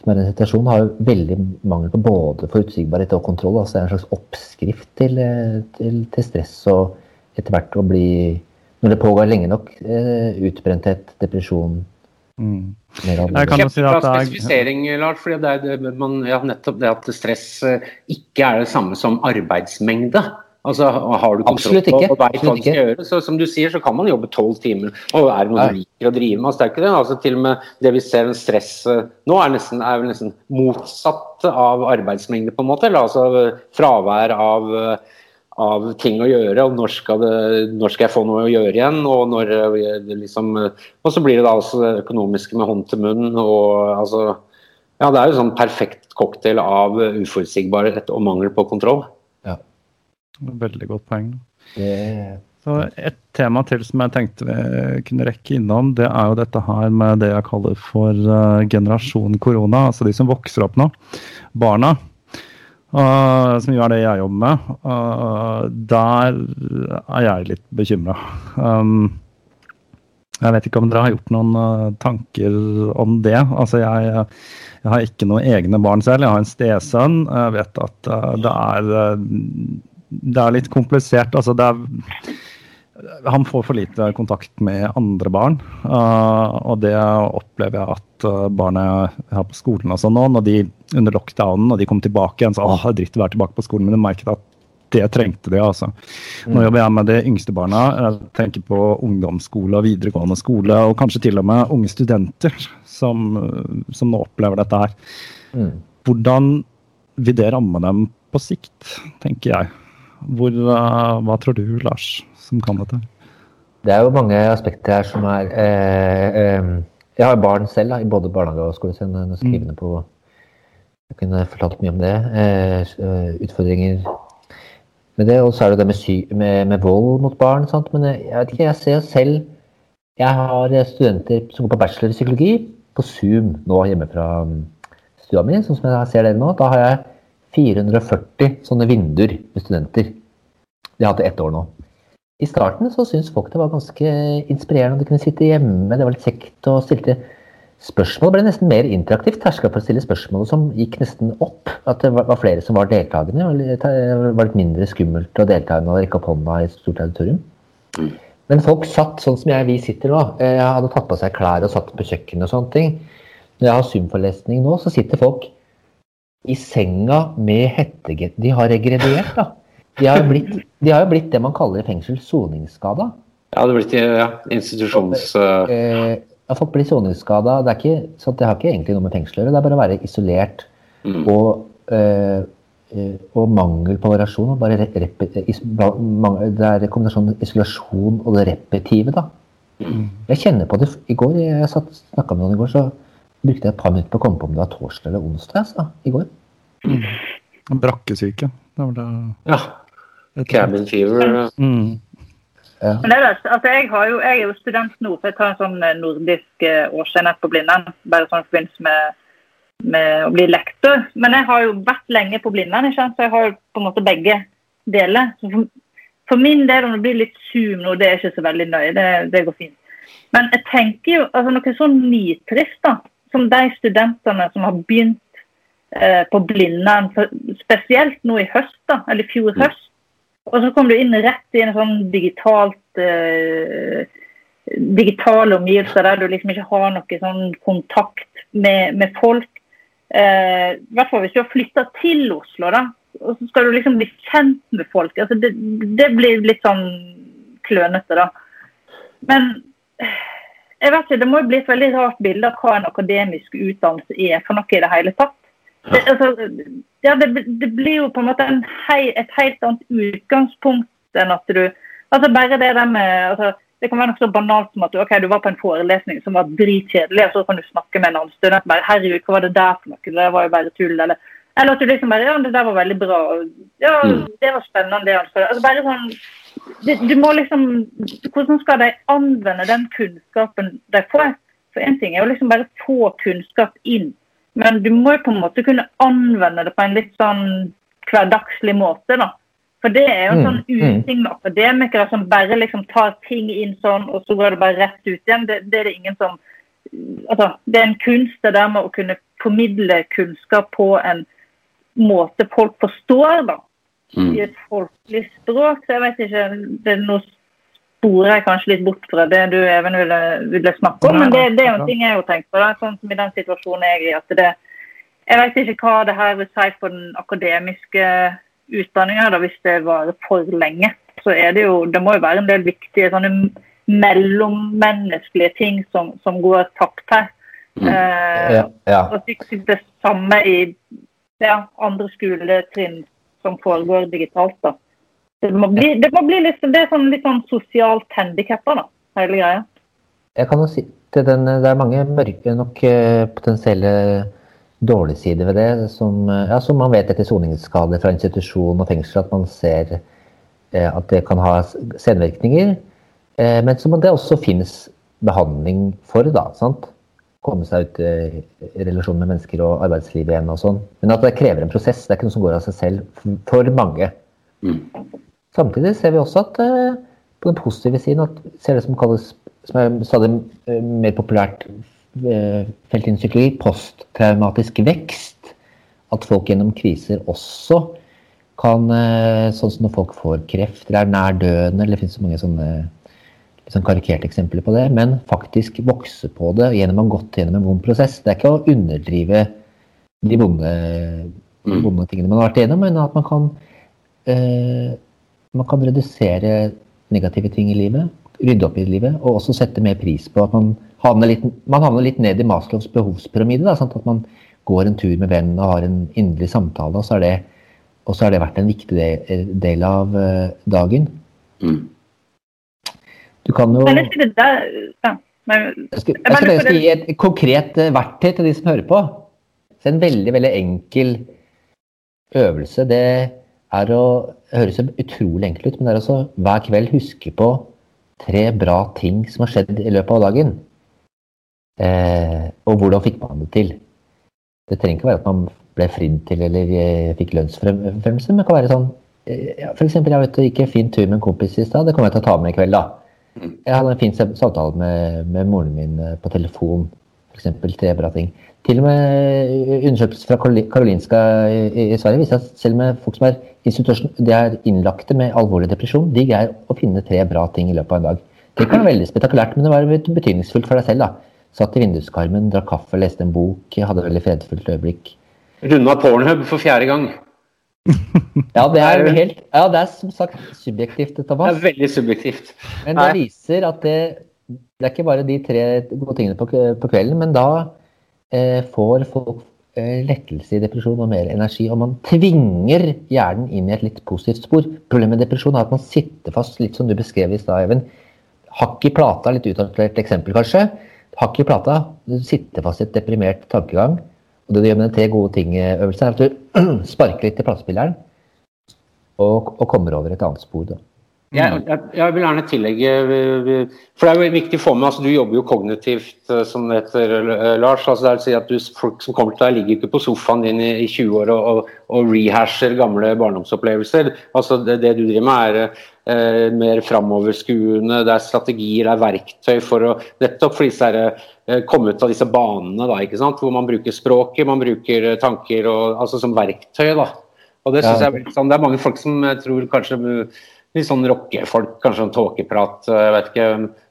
som er i en situasjon, har jo veldig mangel på både forutsigbarhet og kontroll. altså Det er en slags oppskrift til, til, til stress og etter hvert å bli, når det pågår lenge nok, uh, utbrenthet, depresjon, Mm. Jeg kan jo si at det er spesifisering, Lars. fordi det er, man, ja, nettopp det at stress ikke er det samme som arbeidsmengde. Altså, Har du kontroll på og veit hva du skal gjøre, så som du sier, så kan man jobbe tolv timer. Og er det noe du liker å drive med? Altså, det er ikke det. Altså, til og med det vi ser en stress eh, nå, er, nesten, er vel nesten motsatt av arbeidsmengde, på en måte. Eller altså fravær av uh, av ting å gjøre. og når skal, det, når skal, jeg få noe å gjøre igjen? Og, når, liksom, og så blir det da altså økonomiske med hånd til munn. og altså, ja, Det er jo sånn perfekt cocktail av uforutsigbarhet og mangel på kontroll. Veldig godt poeng. Det... Så Et tema til som jeg tenkte vi kunne rekke innom, det er jo dette her med det jeg kaller for uh, generasjon korona. Altså de som vokser opp nå. Barna. Uh, som jo er det jeg jobber med. Uh, der er jeg litt bekymra. Um, jeg vet ikke om dere har gjort noen tanker om det. Altså, jeg, jeg, har ikke noen egne barn selv. Jeg har en stesønn. Jeg vet at det er, det er litt komplisert. Altså, det er han får for lite kontakt med andre barn. Uh, og det opplever jeg at uh, barnet her har på skolen og sånn nå, når de under lockdownen og de kom tilbake igjen, så åh, det er dritt å være tilbake på skolen. Men de merket at det trengte de, altså. Nå mm. jobber jeg med de yngste barna. Jeg tenker på ungdomsskole og videregående skole, og kanskje til og med unge studenter som, som nå opplever dette her. Mm. Hvordan vil det ramme dem på sikt, tenker jeg. Hvor, uh, hva tror du, Lars? som kan dette? Det er jo mange aspekter her som er eh, eh, Jeg har barn selv da, i både barnehage og skole, så jeg skrivende på Jeg kunne fortalt mye om det. Eh, eh, utfordringer med det. Og så er det det med, sy med, med vold mot barn. Sant? Men jeg, jeg, vet ikke, jeg ser selv Jeg har studenter som går på bachelor i psykologi på Zoom nå hjemme fra um, stua mi, sånn som jeg ser dere nå. Da har jeg 440 sånne vinduer med studenter. De har hatt det ett år nå. I starten så syntes folk det var ganske inspirerende. De kunne sitte hjemme, det var litt kjekt og stilte spørsmål. Det ble nesten mer interaktivt. Terskelen for å stille spørsmål som gikk nesten opp. At det var flere som var deltakende. Det var litt mindre skummelt å delta enn å rekke opp hånda i et stort auditorium. Men folk satt sånn som jeg, vi sitter nå. Jeg hadde tatt på seg klær og satt på kjøkkenet og sånne ting. Når jeg har Zoom-forelesning nå, så sitter folk i senga med hettegett. De har regredert, da. De har, blitt, de har jo blitt det man kaller i fengsel soningsskada. Ja, det har blitt ja, institusjons... Uh... har folk blir soningsskada. Det, det, har ikke egentlig noe med fengsel å gjøre. Det er bare å være isolert mm. og, uh, og mangel på variasjon. Bare rep, rep, is, det er kombinasjonen isolasjon og det repetive. da. Mm. Jeg kjenner på det i går. Jeg snakka med noen i går, så brukte jeg et par minutter på å komme på om det var torsdag eller onsdag. så, i går. Mm. Brakkesyke. Det var det. Ja. Cabin fever. Mm. Ja. Men det er, altså, jeg, jo, jeg, er jo student nå, så jeg tar en sånn eh, nordisk eh, årsenhet på Blindern. Bare sånn i forbindelse med, med, å bli lektor. Men jeg har jo vært lenge på Blindern, så jeg har jo på en måte begge deler. For, for, min del, om det blir litt Zoom nå, det er ikke så veldig nøye. Det, det går fint. Men jeg tenker jo altså noe sånn nitrist, da. Som de studentene som har begynt eh, på Blindern, spesielt nå i høst, da, eller i fjor høst. Og så kom du inn rett i en sånn digitalt eh, digitale omgivelser der du liksom ikke har noe sånn kontakt med, med folk. Eh, I hvert fall hvis du har flytta til Oslo, da. Og så skal du liksom bli kjent med folk. Altså det, det blir litt sånn klønete, da. Men jeg vet ikke, det må jo bli et veldig rart bilde av hva en akademisk utdannelse er for noe i det hele tatt. Det, altså, ja, det, det, blir jo på en måte en hei, et helt annet utgangspunkt enn at du altså Bare det der med altså, Det kan være noe så banalt som at du, okay, du var på en forelesning som var dritkjedelig, og så kan du snakke med en annen student bare 'Herregud, hva var det der for noe?' Det var jo bare tull. Eller, eller at du liksom bare 'Ja, det der var veldig bra'. Ja, mm. det var spennende. det altså bare sånn du, du må liksom Hvordan skal de anvende den kunnskapen de får? For én ting er jo liksom bare få kunnskap inn men du må jo på en måte kunne anvende det på en litt sånn hverdagslig måte. da. For det er jo en sånn mm, mm. uting med akademikere som bare liksom tar ting inn sånn, og så går det bare rett ut igjen. Det, det er det ingen som Altså, det er en kunst det der med å kunne formidle kunnskap på en måte folk forstår, da. Mm. I et folkelig språk. Så jeg vet ikke Det er noe sporer jeg kanskje litt bort fra det du Even ville, ville snakke om. Men det, det er jo en ting jeg har tenkt på, da, sånn som i den situasjonen jeg er i. at det, Jeg vet ikke hva det her vil si for den akademiske utdanninga hvis det varer for lenge. Så er det jo Det må jo være en del viktige sånne mellommenneskelige ting som, som går tapt her. Mm. Eh, ja, ja. Og det samme i ja, andre skoletrinn som foregår digitalt. da. Det må bli, det må bli litt, det sånn, litt sånn sosialt handikappa, da, hele greia. Jeg kan jo si til den, Det er mange mørke nok eh, potensielle dårlige sider ved det, som, ja, som man vet etter soningsskader fra institusjon og fengsel, at man ser eh, at det kan ha senvirkninger. Eh, men som det også finnes behandling for, da. sant? Komme seg ut i relasjon med mennesker og arbeidslivet igjen og sånn. Men at det krever en prosess. Det er ikke noe som går av seg selv for mange. Mm. Samtidig ser vi også at eh, på den positive siden at ser det som kalles som er stadig eh, mer populært eh, felt innen psykologi, posttraumatisk vekst. At folk gjennom kriser også kan Sånn som når folk får kreft eller er nær døden, eller det finnes så mange sånne sånn karikerte eksempler på det, men faktisk vokse på det gjennom å ha gått gjennom en vond prosess. Det er ikke å underdrive de vonde, mm. tingene man har vært igjennom, men at man kan eh, man kan redusere negative ting i livet, rydde opp i livet, og også sette mer pris på at man havner litt, man havner litt ned i Maslows behovspyramide. Da, sant? at man går en tur med vennen og har en inderlig samtale, og så det, så har det vært en viktig del, av uh, dagen. Mm. Du kan jo jeg skal, jeg gi et konkret uh, verktøy til de som hører på. Så en veldig, veldig enkel øvelse. det er å høres utrolig enkelt ut, men det er også hver kveld huske på tre bra ting som har skjedd i løpet av dagen. Eh, og hvordan fikk man det til? Det trenger ikke være at man ble fridd til eller eh, fikk lønnsfremmelse, men det kan være sånn eh, ja, F.eks. jeg vet, gikk en fin tur med en kompis i stad. Det kommer jeg til å ta med i kveld. da. Jeg hadde en fin samtale med, med moren min eh, på telefon. F.eks. tre bra ting. Til og med undersøkelser fra Karolinska i, i Sverige viser at selv med folk som er er innlagte med alvorlig depresjon. De greier å finne tre bra ting i løpet av en dag. Det kan være veldig spektakulært, men det var betydningsfullt for deg selv. da. Satt i vinduskarmen, drakk kaffe, leste en bok, hadde et veldig fredfullt øyeblikk. Runda pornhub for fjerde gang. Ja, det er helt Ja, det er som sagt subjektivt, Thomas. Det er veldig subjektivt. Men det viser at det, det er ikke bare de tre gode tingene på, på kvelden, men da eh, får folk Eh, lettelse i depresjon og mer energi. Og man tvinger hjernen inn i et litt positivt spor. Problemet med depresjon er at man sitter fast, litt som du beskrev i stad, Even. Hakk i plata, litt utdatert eksempel kanskje. Hakk i plata, du sitter fast i et deprimert tankegang. Og det du gjør med den tre gode ting-øvelsen, er at du [clears throat] sparker litt i platespilleren og, og, kommer over et annet spor. Da. Jeg, jeg, jeg, vil gjerne tillegge For det er jo viktig for meg altså Du jobber jo kognitivt, eh, som det heter, eh, Lars. altså det er å si at du, Folk som kommer til deg, ligger ikke på sofaen din i, i 20 år og, og, og, rehasher gamle barndomsopplevelser. altså Det, det du driver med, er eh, mer framoverskuende, det er strategier, det er verktøy for å Nettopp for disse her, eh, komme ut av disse banene, da, ikke sant? hvor man bruker språket, man bruker tanker og, altså som verktøy. da og Det synes ja. jeg sånn, det er mange folk som tror kanskje litt sånn rockefolk, kanskje sånn tåkeprat. Eh, jeg vet ikke,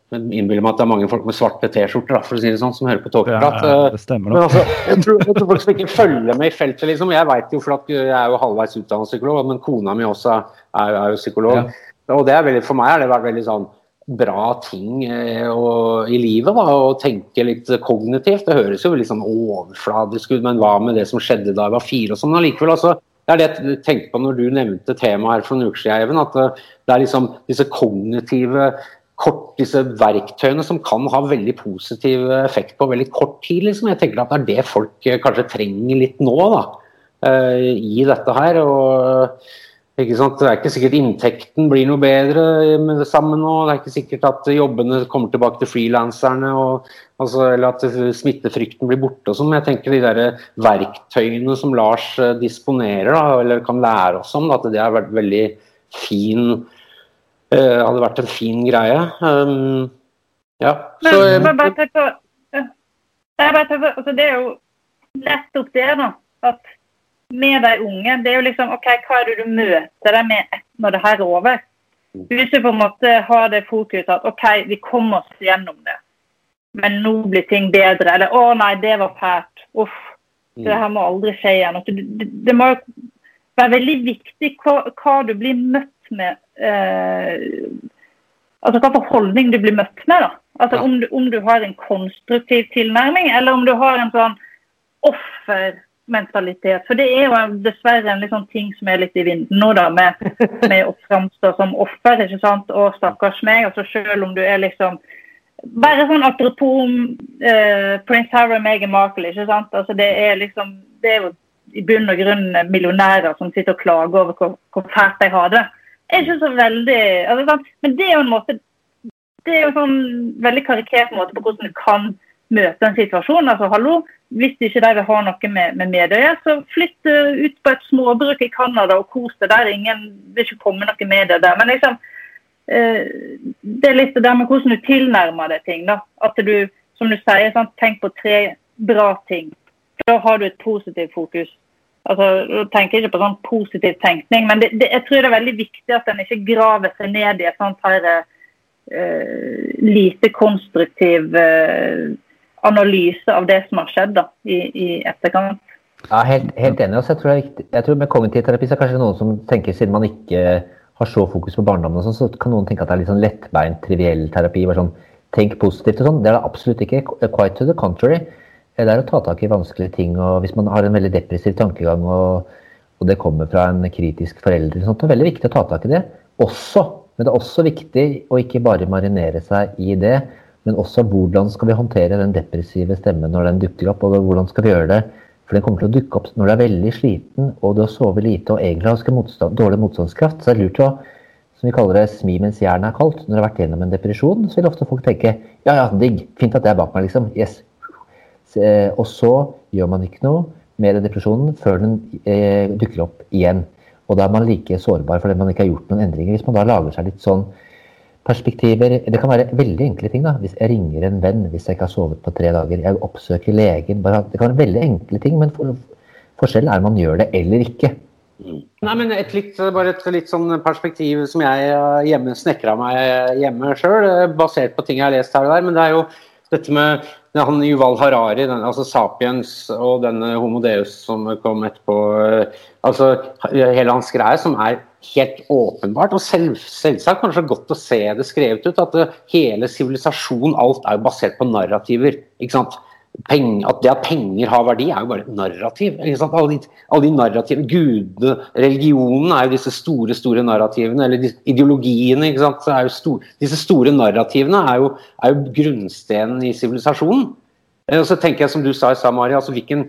men innbiller meg at det er mange folk med svarte T-skjorter for å si det sånn, som hører på tåkeprat. Ja, det stemmer nok. Altså, jeg, tror, jeg, tror, folk som ikke følger med i feltet, liksom. Jeg vet jo, for at jeg er jo halvveis utdannet psykolog, men kona mi også er, er jo psykolog. Ja. Og det er veldig, For meg har det vært veldig sånn bra ting eh, og, i livet. da, Å tenke litt kognitivt. Det høres jo litt sånn overfladisk ut, men hva med det som skjedde da jeg var fire? og sånn, allikevel, altså, det er det jeg tenkte på når du nevnte temaet her for noen uker siden, Even. At det er liksom disse kognitive kort, disse verktøyene som kan ha veldig positiv effekt på veldig kort tid. Liksom. Jeg tenker at det er det folk eh, kanskje trenger litt nå, da, eh, i dette her. og ikke sant? Det er ikke sikkert inntekten blir noe bedre med det samme nå. Det er ikke sikkert at jobbene kommer tilbake til frilanserne, altså, eller at smittefrykten blir borte. Men jeg tenker de der verktøyene som Lars eh, disponerer, da, eller kan lære oss om, da, at det har vært veldig fin uh, Hadde vært en fin greie. Um, ja. Så, Men, bare, bare bare på altså, Det er jo nettopp det, da. At med de unge, det er jo liksom OK, hva er det du møter dem med når det her er over? Hvis du på en måte har det fokuset at OK, vi kommer oss gjennom det, men nå blir ting bedre. Eller å nei, det var fælt. Uff. Det her må aldri skje igjen. Det, det, må være veldig viktig hva, hva du blir møtt med. Eh, altså hva for holdning du blir møtt med. da. Altså om du, om du har en konstruktiv tilnærming, eller om du har en sånn offer mentalitet. For det er jo dessverre en liksom ting som er litt i vinden nå, da, med, [laughs] med å framstå som offer. ikke sant? Og stakkars meg. altså Selv om du er liksom Bare sånn apropos uh, Prince Harry og Meghan Markle. ikke sant? Altså Det er liksom, det er jo i bunn og grunn millionærer som sitter og klager over hvor, hvor fælt de har det. Er ikke så veldig altså, sant? Men det er jo en måte det er jo en sånn veldig karikert måte på hvordan du kan møte en situasjon. altså hallo, hvis ikke de vil ha noe med, med Medøya, så flytt ut på et småbruk i Canada og kos deg der. Ingen vil ikke komme noe med det der. Men liksom, eh, det er litt det der med hvordan du tilnærmer deg ting. da. At du, som du sier, sant, tenk på tre bra ting. Da har du et positivt fokus. Altså, Jeg tenker ikke på sånn positiv tenkning, men det, det, jeg tror det er veldig viktig at en ikke graver seg ned i et sånt her uh, lite konstruktiv uh, analyse av det som har skjedd da, i, i etterkant. Ja, helt, helt enig. Altså, jeg, tror jeg, tror Med kognitiv terapi så er kanskje noen som tenker, siden man ikke har så fokus på barndommen, sånn, så kan noen tenke at det er litt sånn lettbeint, triviell terapi. bare sånn, Tenk positivt og sånn. Det er det absolutt ikke. Quite to the contrary. Det er å ta tak i vanskelige ting. og Hvis man har en veldig depressiv tankegang, og, og det kommer fra en kritisk forelder, sånt, det er veldig viktig å ta tak i det. Også, men det er også viktig å ikke bare marinere seg i det, men også hvordan skal vi håndtere den depressive stemmen når den dukker opp, og hvordan skal vi gjøre det? For den kommer til å dukke opp når du er veldig sliten og du har sovet lite og egentlig har motstand, dårlig motstandskraft. Så det er lurt å som vi kaller det, smi mens jernet er kaldt. Når du har vært gjennom en depresjon, så vil ofte folk tenke ja, ja, digg, fint at det er bak meg, liksom. Yes. Eh, og så gjør man ikke noe med depresjonen før den eh, dukker opp igjen. Og da er man like sårbar fordi man ikke har gjort noen endringer. Hvis man da lager seg litt sånn perspektiver Det kan være veldig enkle ting. da, Hvis jeg ringer en venn hvis jeg ikke har sovet på tre dager. Jeg oppsøker legen. Bare, det kan være veldig enkle ting, men for, forskjellen er om man gjør det eller ikke. Nei, men et litt, bare et litt sånn perspektiv som jeg hjemme snekra meg hjemme sjøl, basert på ting jeg har lest her og der. Men det er jo dette med han Yuval Harari, den, altså Sapiens og denne Homo Deus som kom etterpå. altså Hele hans greie, som er helt åpenbart, og selv, selvsagt kanskje godt å se det skrevet ut, at hele sivilisasjon, alt er basert på narrativer. ikke sant? Peng, at det at penger har verdi, er jo bare narrativ. Alle de, alle de narrativene, gudene, religionen er jo disse store store narrativene, eller ideologiene. sant? Er stor, disse store narrativene er jo, er jo grunnstenen i sivilisasjonen. Og så tenker jeg som du sa i stad, Mari, altså hvilken,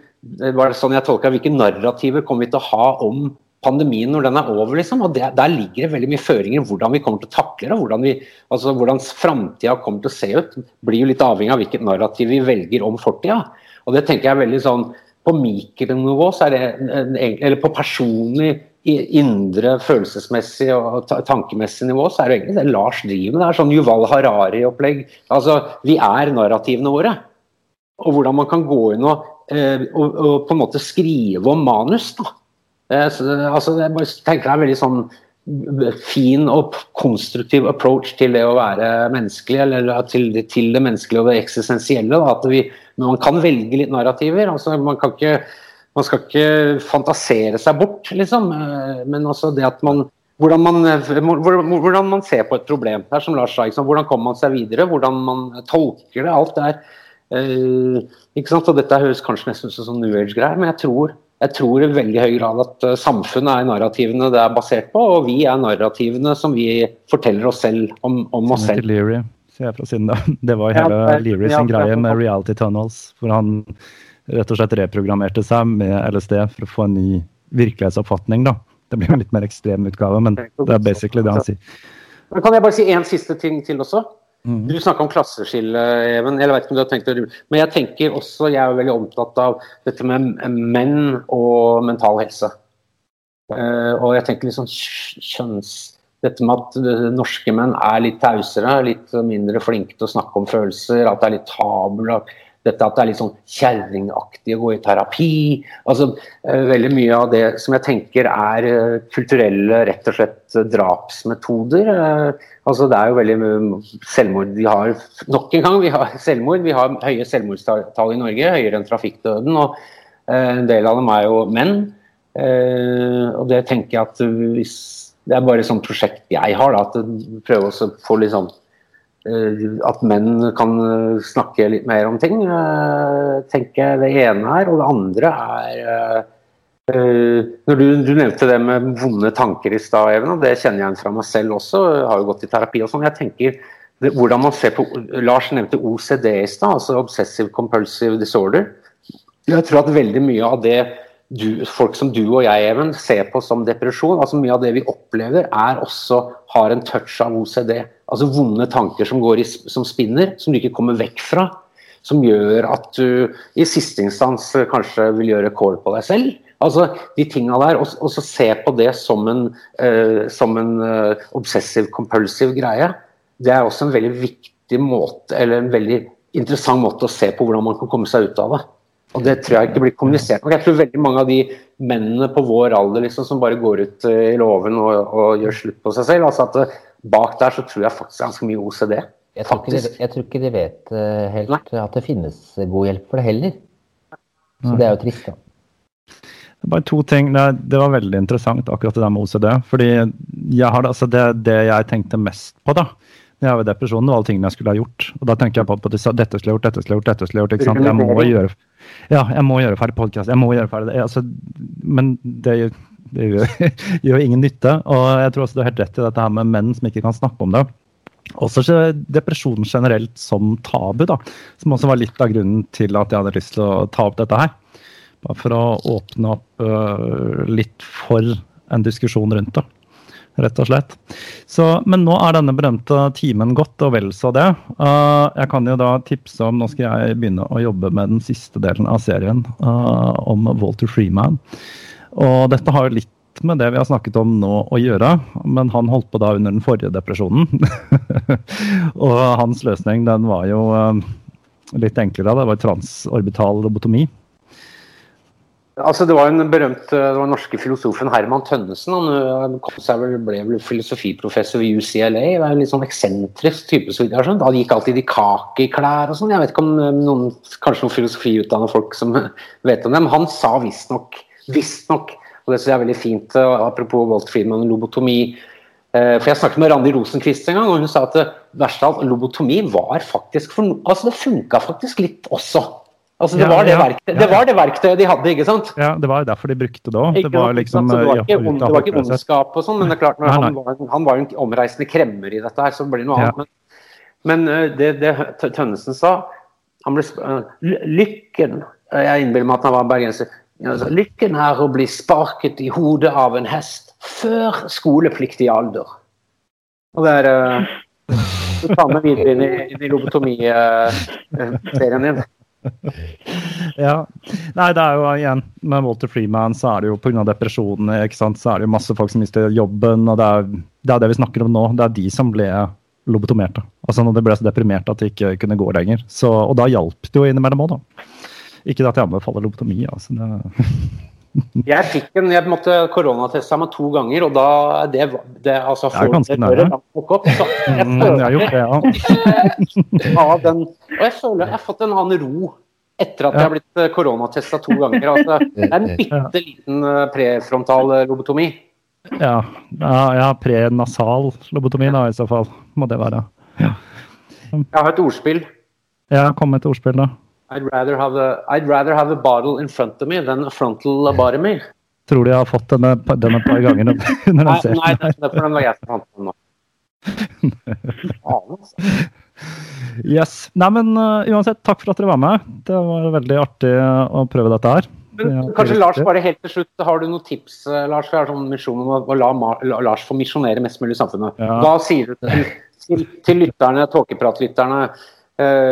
var det sånn jeg tolka, hvilke narrativer kommer vi til å ha om pandemien når den er over, liksom. Og det, der ligger det veldig mye føringer hvordan vi kommer til å takle det. Hvordan, vi, altså, hvordan framtida kommer til å se ut, blir jo litt avhengig av hvilket narrativ vi velger om fortida. Og det tenker jeg er veldig sånn På mikronivå, så er det eller på personlig indre følelsesmessig og tankemessig nivå, så er det egentlig det Lars driver med. Det er sånn Yuval Harari-opplegg. Altså, vi er narrativene våre. Og hvordan man kan gå inn og, eh, og, og på en måte skrive om manus. da. Eh, altså, jeg bare tenker det er veldig sånn fin og konstruktiv approach til det å være menneskelig, eller til, til det menneskelige og det eksistensielle. Da, at vi, man kan velge litt narrativer. altså Man, kan ikke, man skal ikke fantasere seg bort, liksom. Eh, men altså det at man hvordan man, hvordan man ser på et problem. Det er som Lars sa, Hvordan kommer man seg videre? Hvordan man tolker det. Alt det er Eh, ikke sant? Og Dette høres kanskje nesten ut som sånn New Age-greier, men jeg tror jeg tror i veldig høy grad at eh, samfunnet er narrativene det er basert på, og vi er narrativene som vi forteller oss selv om, om oss selv. Leary, sier jeg fra siden da. [laughs] Det var hele ja, Leary sin ja, greie med reality tunnels, hvor han rett og slett reprogrammerte seg med LSD for å få en ny virkelighetsoppfatning. da. Det blir en litt mer ekstrem utgave, men det er basically det han sier. Men kan jeg bare si én siste ting til også? Mm. Du snakka om klasseskille, Even. Jeg vet ikke om du har tenkt det, Men jeg tenker også, jeg er veldig opptatt av dette med menn og mental helse. Uh, og jeg tenker litt sånn kjønns... Dette med at eh, norske menn er litt tausere, litt mindre flinke til å snakke om følelser, at det er litt tabu dette at det er litt sånn kjerringaktig å gå i terapi. altså uh, Veldig mye av det som jeg tenker er uh, kulturelle rett og slett drapsmetoder. Uh, altså Det er jo veldig selvmord vi har Nok en gang, vi har selvmord. Vi har høye selvmordstall i Norge, høyere enn trafikkdøden. og En del av dem er jo menn. og det tenker jeg at hvis Det er bare et sånt prosjekt jeg har, da, at prøve å få litt sånn Eh, at menn kan eh, snakke litt mer om ting, eh, tenker jeg det ene er. Og det andre er når du, du, nevnte det med vonde tanker i stad, Even, det kjenner jeg igjen fra meg selv også. Jeg har jo gått i terapi og sånn. Jeg tenker det, hvordan man ser på Lars nevnte OCD i stad, altså Obsessive Compulsive Disorder. Jeg tror at veldig mye av det du, folk som du og jeg Even, ser på som depresjon, altså mye av det vi opplever, er også har en touch av OCD. Altså vonde tanker som, går i, som spinner, som du ikke kommer vekk fra. Som gjør at du i siste instans kanskje vil gjøre kål på deg selv. Altså de tinga der, og, og, så se på det som en, uh, som en uh, obsessive compulsive greie. Det er også en veldig viktig måte, eller en veldig interessant måte å se på hvordan man kan komme seg ut av det. Og det tror jeg ikke blir kommunisert nok. Jeg tror veldig mange av de mennene på vår alder liksom, som bare går ut uh, i låven og, og, gjør slutt på seg selv, altså at bak der så tror jeg faktisk ganske mye OCD. Jeg tror, de, jeg tror ikke de, vet uh, helt Nei. at det finnes god hjelp for det heller. Så det er jo trist, da. Bare to ting. Det, det, var veldig interessant akkurat det der med OCD. fordi jeg har, altså det, det jeg tenkte mest på, da, når jeg var i depresjonen, var alle tingene jeg skulle ha gjort. Og da tenker jeg på, på dette skulle jeg gjort, dette skulle jeg gjort, dette skulle jeg gjort. ikke sant? Jeg må gjøre ja, jeg må gjøre ferdig podkast. Jeg må gjøre ferdig det. Altså, men det, det gjør, [laughs] gjør, ingen nytte. Og jeg tror også du har helt rett i dette her med menn som ikke kan snakke om det. Også depresjon generelt som tabu, da. Som også var litt av grunnen til at jeg hadde lyst til å ta opp dette her. Bare for å åpne opp uh, litt for en diskusjon rundt det rett og slett. Så, men nå er denne berømte timen gått, og vel så det. Uh, jeg kan jo da tipse om Nå skal jeg begynne å jobbe med den siste delen av serien uh, om Walter Freeman. Og dette har jo litt med det vi har snakket om nå å gjøre, men han holdt på da under den forrige depresjonen. [laughs] og hans løsning den var jo uh, litt enklere. Det var transorbital robotomi. Altså, det var en berømt eh, den norske filosofen Herman Tønnesen. Han vel, ble vel filosofiprofessor ved UCLA. Det er en litt sånn eksentrisk type. så jeg Han gikk alltid i kakeklær og sånn. Jeg vet ikke om eh, noen, kanskje noen filosofiutdanna folk som [laughs] vet om det, men han sa visstnok Visstnok, og det syns jeg er veldig fint, apropos Walt Friedman og lobotomi eh, for Jeg snakket med Randi Rosenquist en gang, og hun sa at verst av alt, lobotomi var faktisk for, altså det funka faktisk litt også. Altså, det, var det, verktøy, det, var det verktøyet de hadde, ikke sant? Ja, det var derfor de brukte det òg. Det var liksom, det var ikke, ond, det var ikke ondskap og sånn, men det er klart, han, var, han var jo en omreisende kremmer i dette her, så blir det noe annet. Men, men eh, det, det Tønnesen sa han ble, Lykken Jeg innbiller meg at han var bergenser. Altså, lykken er å bli sparket i hodet av en hest før skolepliktig alder. Og det er uh, Du tar med videre inn i, i lobotomiserien din. [laughs] ja. Nei, det er jo igjen Med Walter Freeman så er det jo pga. depresjonen ikke sant? så er det jo masse folk som mister jobben. og det er, det er det vi snakker om nå. Det er de som ble lobotomerte. Altså når de ble så deprimerte at de ikke kunne gå lenger. Så, og da hjalp det jo innimellom òg, da. Ikke at jeg anbefaler lobotomi. altså det jeg fikk en, jeg måtte koronateste meg to ganger, og da det, det altså, Det er ganske nære. Jeg Mm, har gjort det, ja. [laughs] den, og jeg føler jeg har fått en annen ro etter at jeg har blitt koronatesta to ganger. Altså, [laughs] det er en bitte liten eh, prefrontal eh, lobotomi. Ja, ja, ja prenasal lobotomi da, i så fall. Må det være. Jeg har et ordspill. Ja, kom med et ordspill, da. I'd rather, have a, I'd rather have a bottle in front of me than a frontal lobotomy. Tror du jeg har fått denne, denne et par ganger [laughs] under ser Nei, er for den var jeg den nå. Altså. Yes. Nei, men uh, uansett, takk for at dere var med. Det var veldig artig å prøve dette her. Men kanskje Lars, bare helt til slutt, har du noen tips eh, Lars, for jeg har sånn misjon om å, la, Lars få misjonere mest mulig i samfunnet. Ja. Hva sier du til, [laughs] til, lytterne, tåkepratlytterne, eh,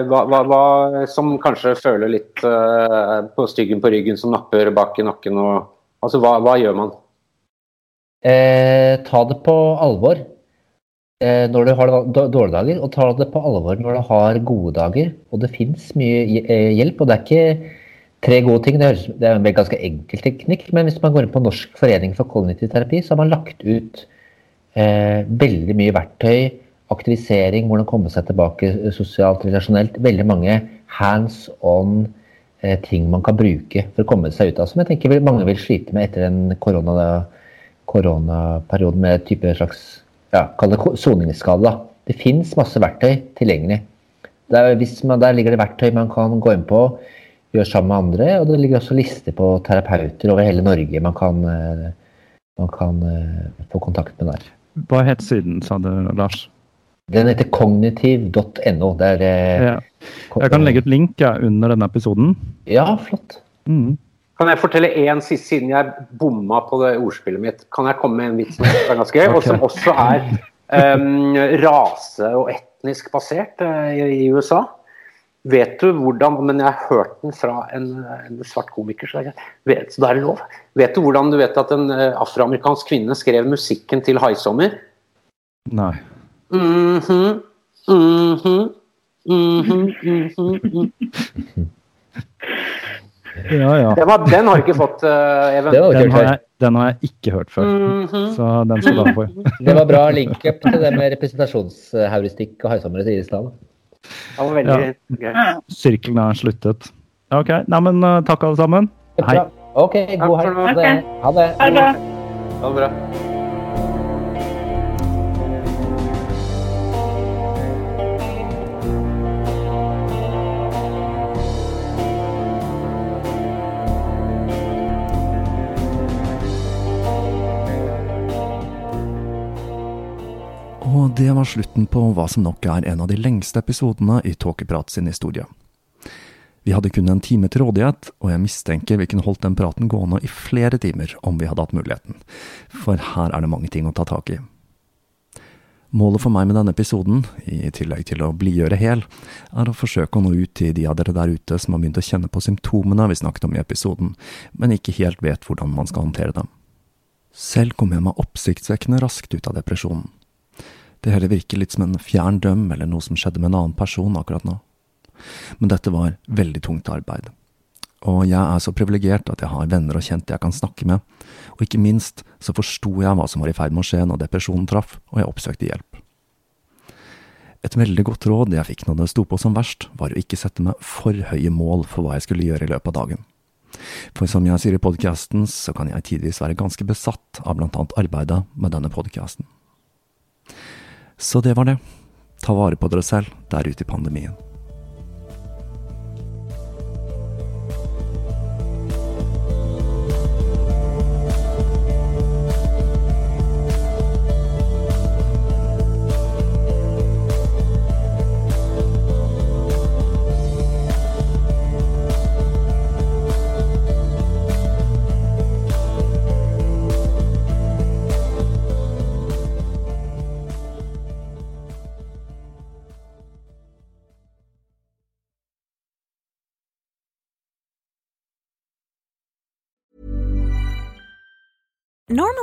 hva, hva, hva, som kanskje føler litt eh, på styggen på ryggen, som napper bak i nakken? Og, altså, hva, hva gjør man? Eh, ta det på alvor eh, når du har dårlige dager, og ta det på alvor når du har gode dager. Og det fins mye eh, hjelp, og det er ikke tre gode ting. Det, det er en ganske enkel teknikk, men hvis man går inn på Norsk forening for kognitiv terapi, så har man lagt ut eh, veldig mye verktøy, aktivisering, hvordan komme seg tilbake sosialt, relasjonelt. Veldig mange hands on eh, ting man kan bruke for å komme seg ut av, som jeg tenker mange vil slite med etter en korona koronaperioden med type slags ja, kall det soningsskade. Det fins masse verktøy tilgjengelig. Er, hvis man, der ligger det verktøy man kan gå inn på, gjøre sammen med andre. Og det ligger også lister på terapeuter over hele Norge man kan, eh, man kan eh, få kontakt med der. Hva het siden, sa du, Lars? Den heter kognitiv.no. Det eh, Ja. Jeg kan legge ut link under denne episoden. Ja, flott. Mm. Kan jeg fortelle én siste, siden jeg bomma på det ordspillet mitt? Kan jeg komme med en vits som er ganske gøy, og som også er um, rase- og etnisk basert uh, i, i USA? Vet du hvordan Men jeg har hørt den fra en, en svart komiker, så, jeg, vet, så da er det lov. Vet du hvordan du vet at en eh, afroamerikansk kvinne skrev musikken til 'Haisommer'? Nei. Mhm, mhm, mhm, mhm, mhm. Ja, ja. Den, var, den har du ikke fått, uh, Even. Den var, Den har, jeg, den har jeg ikke hørt før, så den skal du ha for. [laughs] det var bra link-up til det med representasjonsheuristikk og høysommere i Island. Det var veldig gøy. Sirkelen er sluttet. Ok, Neimen, uh, takk alle sammen. Hei. OK, god helg. Ha det. Ha det. Ha det bra. Og det var slutten på hva som nok er en av de lengste episodene i Tåkeprat sin historie. Vi hadde kun en time til rådighet, og jeg mistenker vi kunne holdt den praten gående i flere timer om vi hadde hatt muligheten, for her er det mange ting å ta tak i. Målet for meg med denne episoden, i tillegg til å blidgjøre hel, er å forsøke å nå ut til de av dere der ute som har begynt å kjenne på symptomene vi snakket om i episoden, men ikke helt vet hvordan man skal håndtere dem. Selv kom jeg meg oppsiktsvekkende raskt ut av depresjonen. Det hele virker litt som en fjern drøm eller noe som skjedde med en annen person akkurat nå. Men dette var veldig tungt arbeid. Og jeg er så privilegert at jeg har venner og kjente jeg kan snakke med, og ikke minst så forsto jeg hva som var i ferd med å skje når depresjonen traff, og jeg oppsøkte hjelp. Et veldig godt råd jeg fikk når det sto på som verst, var å ikke sette meg for høye mål for hva jeg skulle gjøre i løpet av dagen. For som jeg sier i podkasten, så kan jeg tidvis være ganske besatt av blant annet arbeidet med denne podkasten. Så det var det. Ta vare på dere selv der ute i pandemien.